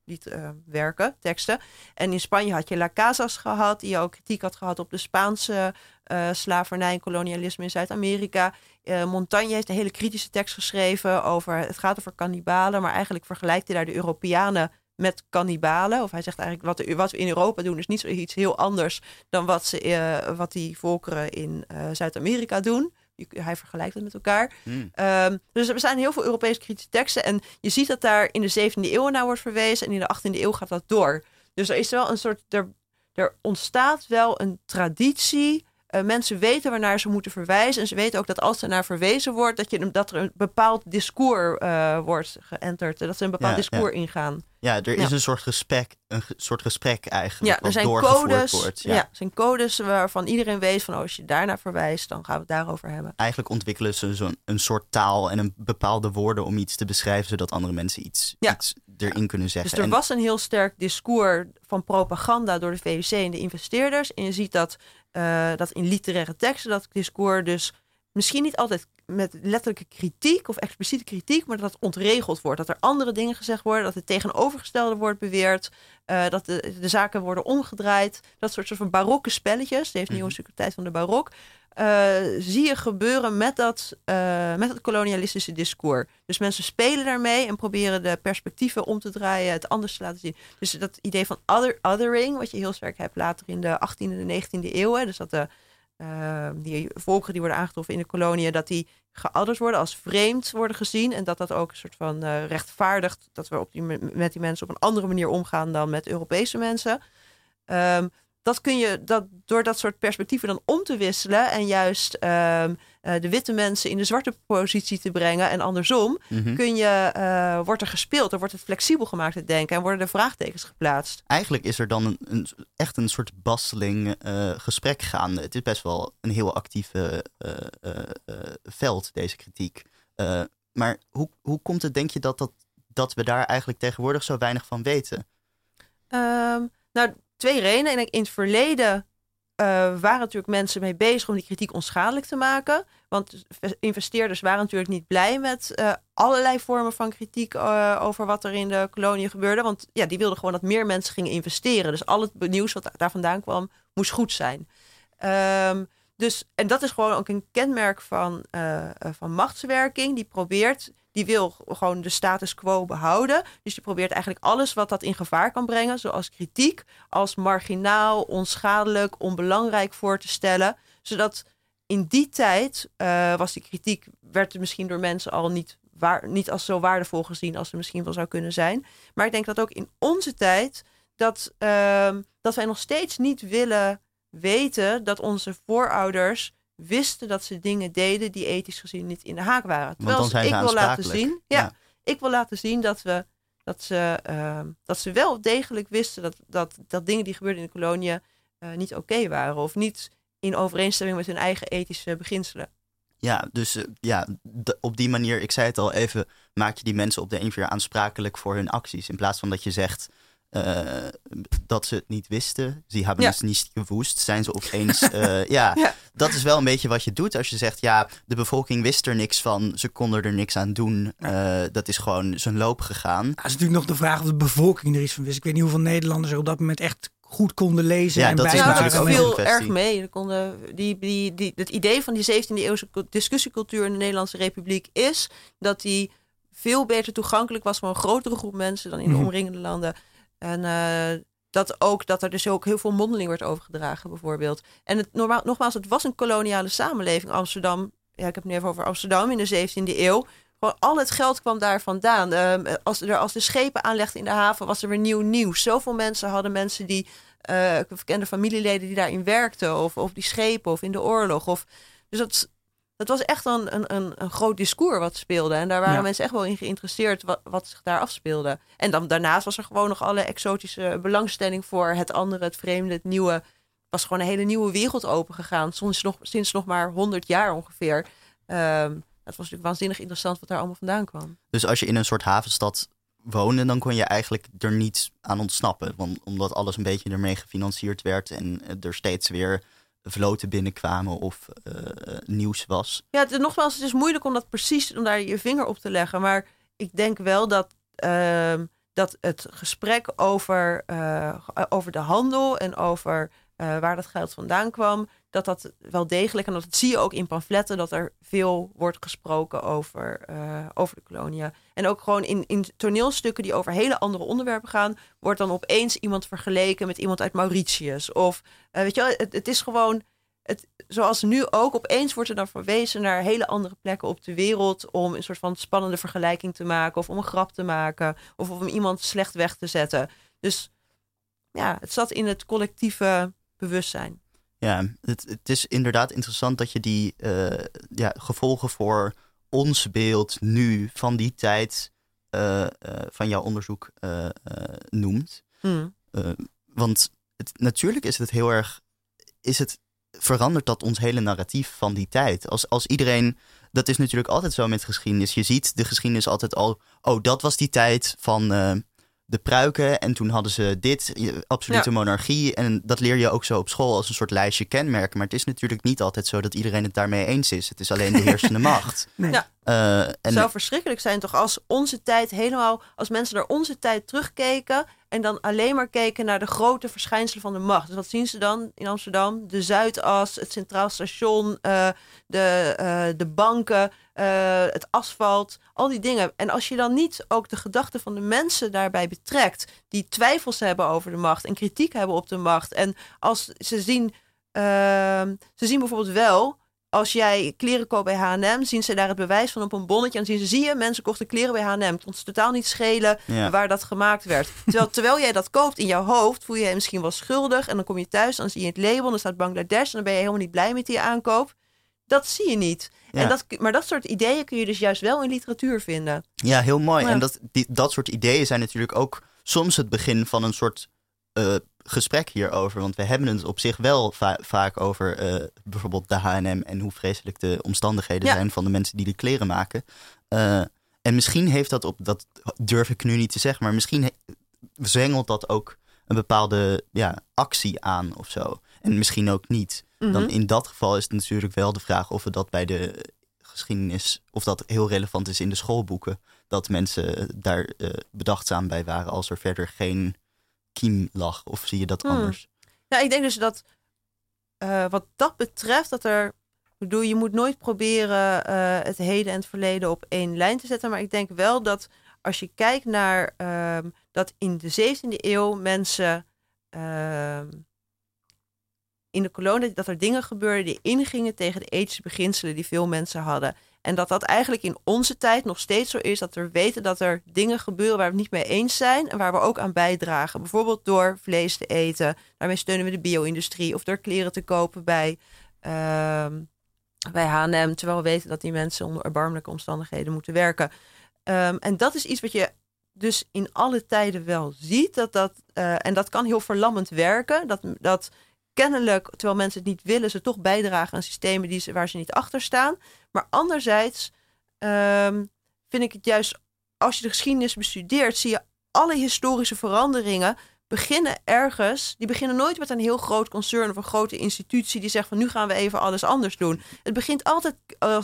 liet uh, werken, teksten. En in Spanje had je La Casas gehad, die ook kritiek had gehad op de Spaanse uh, slavernij en kolonialisme in Zuid-Amerika. Uh, Montaigne heeft een hele kritische tekst geschreven over, het gaat over kannibalen, maar eigenlijk vergelijkt hij daar de Europeanen met kannibalen. Of hij zegt eigenlijk, wat, wat we in Europa doen is niet zoiets heel anders dan wat, ze, wat die volkeren in Zuid-Amerika doen hij vergelijkt het met elkaar. Hmm. Um, dus er bestaan heel veel Europese kritische teksten. En je ziet dat daar in de 17e eeuw naar wordt verwezen. En in de 18e eeuw gaat dat door. Dus er is wel een soort. Er, er ontstaat wel een traditie uh, mensen weten waarnaar ze moeten verwijzen. En ze weten ook dat als er naar verwezen wordt, dat, je, dat er een bepaald discours uh, wordt geënterd. Dat ze een bepaald discours ingaan. Ja, er is een soort gesprek, een soort gesprek eigenlijk. Ja, er zijn codes. Wordt. Ja. ja, er zijn codes waarvan iedereen weet van oh, als je daarnaar verwijst, dan gaan we het daarover hebben. Eigenlijk ontwikkelen ze zo'n een soort taal en een bepaalde woorden om iets te beschrijven, zodat andere mensen iets, iets erin kunnen zeggen. Dus er was een heel sterk discours van propaganda door de VUC en de investeerders. En je ziet dat uh, dat in literaire teksten dat discours dus misschien niet altijd met letterlijke kritiek of expliciete kritiek, maar dat het ontregeld wordt. Dat er andere dingen gezegd worden, dat het tegenovergestelde wordt beweerd, uh, dat de, de, zaken worden omgedraaid. Dat soort van barokke spelletjes, de heeft nieuwe mm tijd van de barok, uh, zie je gebeuren met dat, uh, met het kolonialistische discours. Dus mensen spelen daarmee en proberen de perspectieven om te draaien, het anders te laten zien. Dus dat idee van other, othering, wat je heel sterk hebt later in de 18e en 19e eeuw. Hè, dus dat de, uh, die volkeren die worden aangetroffen in de koloniën, dat die geotherd worden, als vreemd worden gezien. En dat dat ook een soort van rechtvaardigt dat we op die, met die mensen op een andere manier omgaan dan met Europese mensen. Um, dat kun je dat, door dat soort perspectieven dan om te wisselen en juist ehm, eh, de witte mensen in de zwarte positie te brengen en andersom, mhm. kun je, uh, wordt er gespeeld, er wordt het flexibel gemaakt het denken en worden er vraagtekens geplaatst. Eigenlijk is er dan een, een echt een soort basteling uh, gesprek gaande. Het is best wel een heel actieve veld, deze kritiek. maar hoe, hoe komt het, denk je, dat, dat, dat we daar eigenlijk tegenwoordig zo weinig van weten? Um, nou, twee redenen. in het verleden uh, waren natuurlijk mensen mee bezig om die kritiek onschadelijk te maken. Want investeerders waren natuurlijk niet blij met uh, allerlei vormen van kritiek uh, over wat er in de kolonie gebeurde. Want ja, die wilden gewoon dat meer mensen gingen investeren. Dus al het nieuws wat daar vandaan kwam, moest goed zijn. Um, dus, en dat is gewoon ook een kenmerk van, van machtswerking. Die probeert die wil gewoon de status quo behouden. Dus die probeert eigenlijk alles wat dat in gevaar kan brengen, zoals kritiek, als marginaal, onschadelijk, onbelangrijk voor te stellen. Zodat in die tijd uh, was die kritiek, werd misschien door mensen al niet, waar, niet als zo waardevol gezien als ze misschien wel zou kunnen zijn. Maar ik denk dat ook in onze tijd dat, uh, dat wij nog steeds niet willen weten dat onze voorouders wisten dat ze dingen deden die ethisch gezien niet in de haak waren. Terwijl ze, ik wil laten zien, ja, ik wil laten zien dat we dat ze, uh, dat ze wel degelijk wisten dat, dat, dat dingen die gebeurden in de koloniën uh, niet oké waren of niet in overeenstemming met hun eigen ethische beginselen. Ja, dus uh, ja, op die manier, ik zei het al even, maak je die mensen op de een keer aansprakelijk voor hun acties. In plaats van dat je zegt, uh, dat ze het niet wisten. Ze hebben ja. het niet gewoest. Zijn ze opeens. Uh, <laughs> ja, ja, dat is wel een beetje wat je doet. Als je zegt, ja, de bevolking wist er niks van. Ze konden er niks aan doen. Uh, dat is gewoon zijn loop gegaan. Dat is natuurlijk nog de vraag of de bevolking er iets van wist. Ik weet niet hoeveel Nederlanders er op dat moment echt goed konden lezen. Ja, en dat is natuurlijk nou, viel erg mee. Konden, die, die, die, het idee van die 17e eeuwse discussiecultuur in de Nederlandse Republiek is dat die veel beter toegankelijk was voor een grotere groep mensen dan in de mhm. omringende landen. En uh, dat ook dat er dus ook heel veel mondeling werd overgedragen, bijvoorbeeld. En het, normaal, nogmaals, het was een koloniale samenleving. Amsterdam ja, ik heb het nu even over Amsterdam in de 17e eeuw. Gewoon al het geld kwam daar vandaan. Ehm, als, er, als de schepen aanlegden in de haven, was er weer nieuw nieuws. Zoveel mensen hadden mensen die, uh, ik kende familieleden die daarin werkten, of, of die schepen, of in de oorlog. Of, dus dat, dat was echt een, een, een, een groot discours wat speelde. En daar waren Ja. mensen echt wel in geïnteresseerd wat, wat zich daar afspeelde. En dan daarnaast was er gewoon nog alle exotische belangstelling voor het andere, het vreemde, het nieuwe. Het was gewoon een hele nieuwe wereld opengegaan. Soms nog, sinds nog maar 100 jaar ongeveer. Ehm, het was natuurlijk waanzinnig interessant wat daar allemaal vandaan kwam. Dus als je in een soort havenstad woonde, dan kon je eigenlijk er niet aan ontsnappen. Want, omdat alles een beetje ermee gefinancierd werd en er steeds weer vloten binnenkwamen of eh, nieuws was. Ja, het, nogmaals, het is moeilijk om dat precies, om daar je vinger op te leggen. Maar ik denk wel dat, ehm, dat het gesprek over, eh, over de handel en over eh, waar dat geld vandaan kwam, dat dat wel degelijk, en dat zie je ook in pamfletten, dat er veel wordt gesproken over, over de koloniën. En ook gewoon in, in toneelstukken die over hele andere onderwerpen gaan, wordt dan opeens iemand vergeleken met iemand uit Mauritius. Of eh, weet je wel, het, is gewoon het, zoals nu ook, opeens wordt er dan verwezen naar hele andere plekken op de wereld om een soort van spannende vergelijking te maken of om een grap te maken of om iemand slecht weg te zetten. Dus ja, het zat in het collectieve bewustzijn. Ja, het, het is inderdaad interessant dat je die eh, ja, gevolgen voor ons beeld nu van die tijd eh, eh, van jouw onderzoek eh, noemt. Hmm. Want het, natuurlijk is het heel erg. Is het, verandert dat ons hele narratief van die tijd? Als, als iedereen. Dat is natuurlijk altijd zo met geschiedenis. Je ziet de geschiedenis altijd al. Oh, dat was die tijd van de pruiken. En toen hadden ze dit, absolute ja. monarchie. En dat leer je ook zo op school als een soort lijstje kenmerken. Maar het is natuurlijk niet altijd zo dat iedereen het daarmee eens is. Het is alleen de heersende <laughs> macht. Nee. Ja. Uh, en het zou verschrikkelijk zijn toch als onze tijd helemaal, als mensen naar onze tijd terugkeken en dan alleen maar keken naar de grote verschijnselen van de macht. Dus wat zien ze dan in Amsterdam? De Zuidas, het Centraal Station, uh, de, uh, de banken, het asfalt, al die dingen. En als je dan niet ook de gedachten van de mensen daarbij betrekt, die twijfels hebben over de macht en kritiek hebben op de macht. En als ze zien, ehm, ze zien bijvoorbeeld wel als jij kleren koopt bij H&M, zien ze daar het bewijs van op een bonnetje. En zien ze, zie je, mensen kochten kleren bij H&M. Het kon ze totaal niet schelen ja. waar dat gemaakt werd. Terwijl, terwijl jij dat koopt in jouw hoofd, voel je je misschien wel schuldig. En dan kom je thuis, dan zie je het label, dan staat Bangladesh. En dan ben je helemaal niet blij met die aankoop. Dat zie je niet. Ja. En dat, maar dat soort ideeën kun je dus juist wel in literatuur vinden. Ja, heel mooi. Ja. En dat, die, dat soort ideeën zijn natuurlijk ook soms het begin van een soort uh, gesprek hierover. Want we hebben het op zich wel va vaak over uh, bijvoorbeeld de H&M en hoe vreselijk de omstandigheden ja. zijn van de mensen die de kleren maken. Uh, en misschien heeft dat op, dat durf ik nu niet te zeggen, maar misschien zwengelt dat ook een bepaalde ja, actie aan of zo. En misschien ook niet. Mm -hmm. Dan in dat geval is het natuurlijk wel de vraag of we dat bij de geschiedenis, of dat heel relevant is in de schoolboeken, dat mensen daar uh, bedachtzaam bij waren als er verder geen kiem lag? Of zie je dat hmm. anders? Ja, ik denk dus dat uh, wat dat betreft, dat er. Bedoel, je moet nooit proberen uh, het heden en het verleden op één lijn te zetten. Maar ik denk wel dat als je kijkt naar uh, dat in de 17e eeuw mensen ehm, in de kolonie, dat er dingen gebeurden die ingingen tegen de ethische beginselen die veel mensen hadden. En dat dat eigenlijk in onze tijd nog steeds zo is. Dat we weten dat er dingen gebeuren waar we het niet mee eens zijn. En waar we ook aan bijdragen. Bijvoorbeeld door vlees te eten. Daarmee steunen we de bio-industrie. Of door kleren te kopen bij, uh, bij H&M. Terwijl we weten dat die mensen onder erbarmelijke omstandigheden moeten werken. Um, en dat is iets wat je dus in alle tijden wel ziet. Dat dat, uh, en dat kan heel verlammend werken. Dat, dat kennelijk, terwijl mensen het niet willen, ze toch bijdragen aan systemen die ze, waar ze niet achter staan. Maar anderzijds um, vind ik het juist, als je de geschiedenis bestudeert, zie je alle historische veranderingen beginnen ergens. Die beginnen nooit met een heel groot concern of een grote institutie die zegt van nu gaan we even alles anders doen. Het begint altijd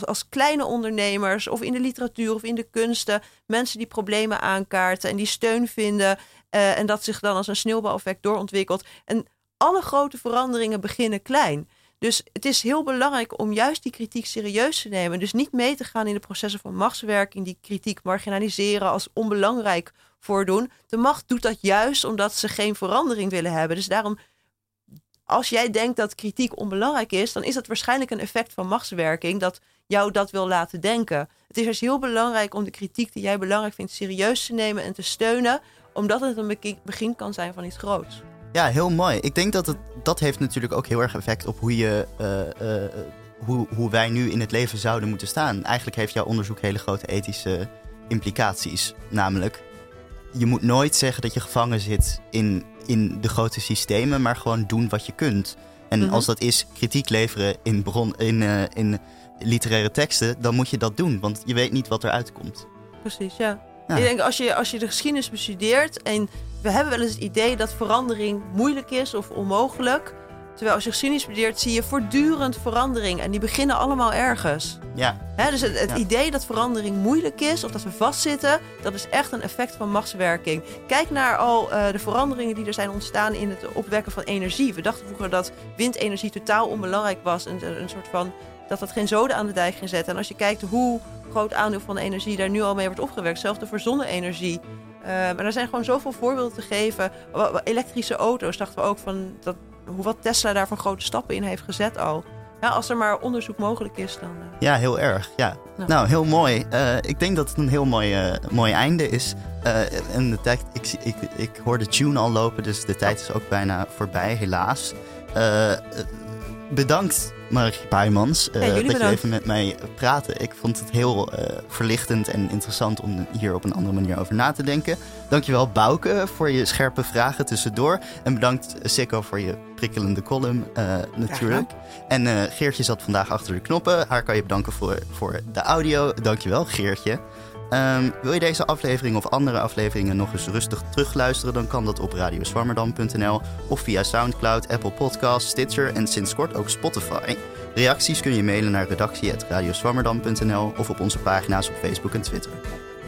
als, kleine ondernemers of in de literatuur of in de kunsten. Mensen die problemen aankaarten en die steun vinden. Uh, en dat zich dan als een sneeuwbaleffect doorontwikkelt. En alle grote veranderingen beginnen klein. Dus het is heel belangrijk om juist die kritiek serieus te nemen. Dus niet mee te gaan in de processen van machtswerking, die kritiek marginaliseren als onbelangrijk voordoen. De macht doet dat juist omdat ze geen verandering willen hebben. Dus daarom, als jij denkt dat kritiek onbelangrijk is, dan is dat waarschijnlijk een effect van machtswerking. Dat jou dat wil laten denken. Het is dus heel belangrijk om de kritiek die jij belangrijk vindt serieus te nemen en te steunen, omdat het een begin kan zijn van iets groots. Ja, heel mooi. Ik denk dat het, dat heeft natuurlijk ook heel erg effect op hoe, je, uh, uh, hoe, hoe wij nu in het leven zouden moeten staan. Eigenlijk heeft jouw onderzoek hele grote ethische implicaties. Namelijk, je moet nooit zeggen dat je gevangen zit in, in de grote systemen, maar gewoon doen wat je kunt. En mhm. als dat is kritiek leveren in, bron, in, uh, in literaire teksten, dan moet je dat doen, want je weet niet wat eruit komt. Precies, ja. Ik denk als je, als je de geschiedenis bestudeert en we hebben wel eens het idee dat verandering moeilijk is of onmogelijk. Terwijl als je geschiedenis bestudeert, zie je voortdurend verandering. En die beginnen allemaal ergens. Ja. dus het, het idee dat verandering moeilijk is of dat we vastzitten, dat is echt een effect van machtswerking. Kijk naar al uh, de veranderingen die er zijn ontstaan in het opwekken van energie. We dachten vroeger dat windenergie totaal onbelangrijk was. Een, een soort van dat dat geen zoden aan de dijk ging zetten. En als je kijkt hoe groot aandeel van de energie daar nu al mee wordt opgewerkt, zelfs de voor zonne-energie. Maar er zijn gewoon zoveel voorbeelden te geven. Elektrische auto's dachten we ook van dat, hoe wat Tesla daar van grote stappen in heeft gezet al. Ja, als er maar onderzoek mogelijk is, dan. Uh... Ja, heel erg. Ja. Nou, heel mooi. Uh, ik denk dat het een heel mooi, mooi einde is. en de tijd, ik, ik, ik hoor de tune al lopen, dus de tijd is ook bijna voorbij, helaas. bedankt Margie Buijmans, uh, dat je even met mij praten. Ik vond het heel uh, verlichtend en interessant om hier op een andere manier over na te denken. Dankjewel Bouke voor je scherpe vragen tussendoor. En bedankt Sikko voor je prikkelende column uh, natuurlijk. En Geertje zat vandaag achter de knoppen. Haar kan je bedanken voor, voor de audio. Dankjewel Geertje. Um, wil je deze aflevering of andere afleveringen nog eens rustig terugluisteren, dan kan dat op radioswammerdam.nl of via Soundcloud, Apple Podcasts, Stitcher en sinds kort ook Spotify. Reacties kun je mailen naar redactie.radioswammerdam.nl of op onze pagina's op Facebook en Twitter.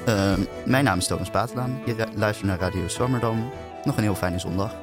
Um, mijn naam is Thomas Patelaan. Je luistert naar Radio Swammerdam. Nog een heel fijne zondag.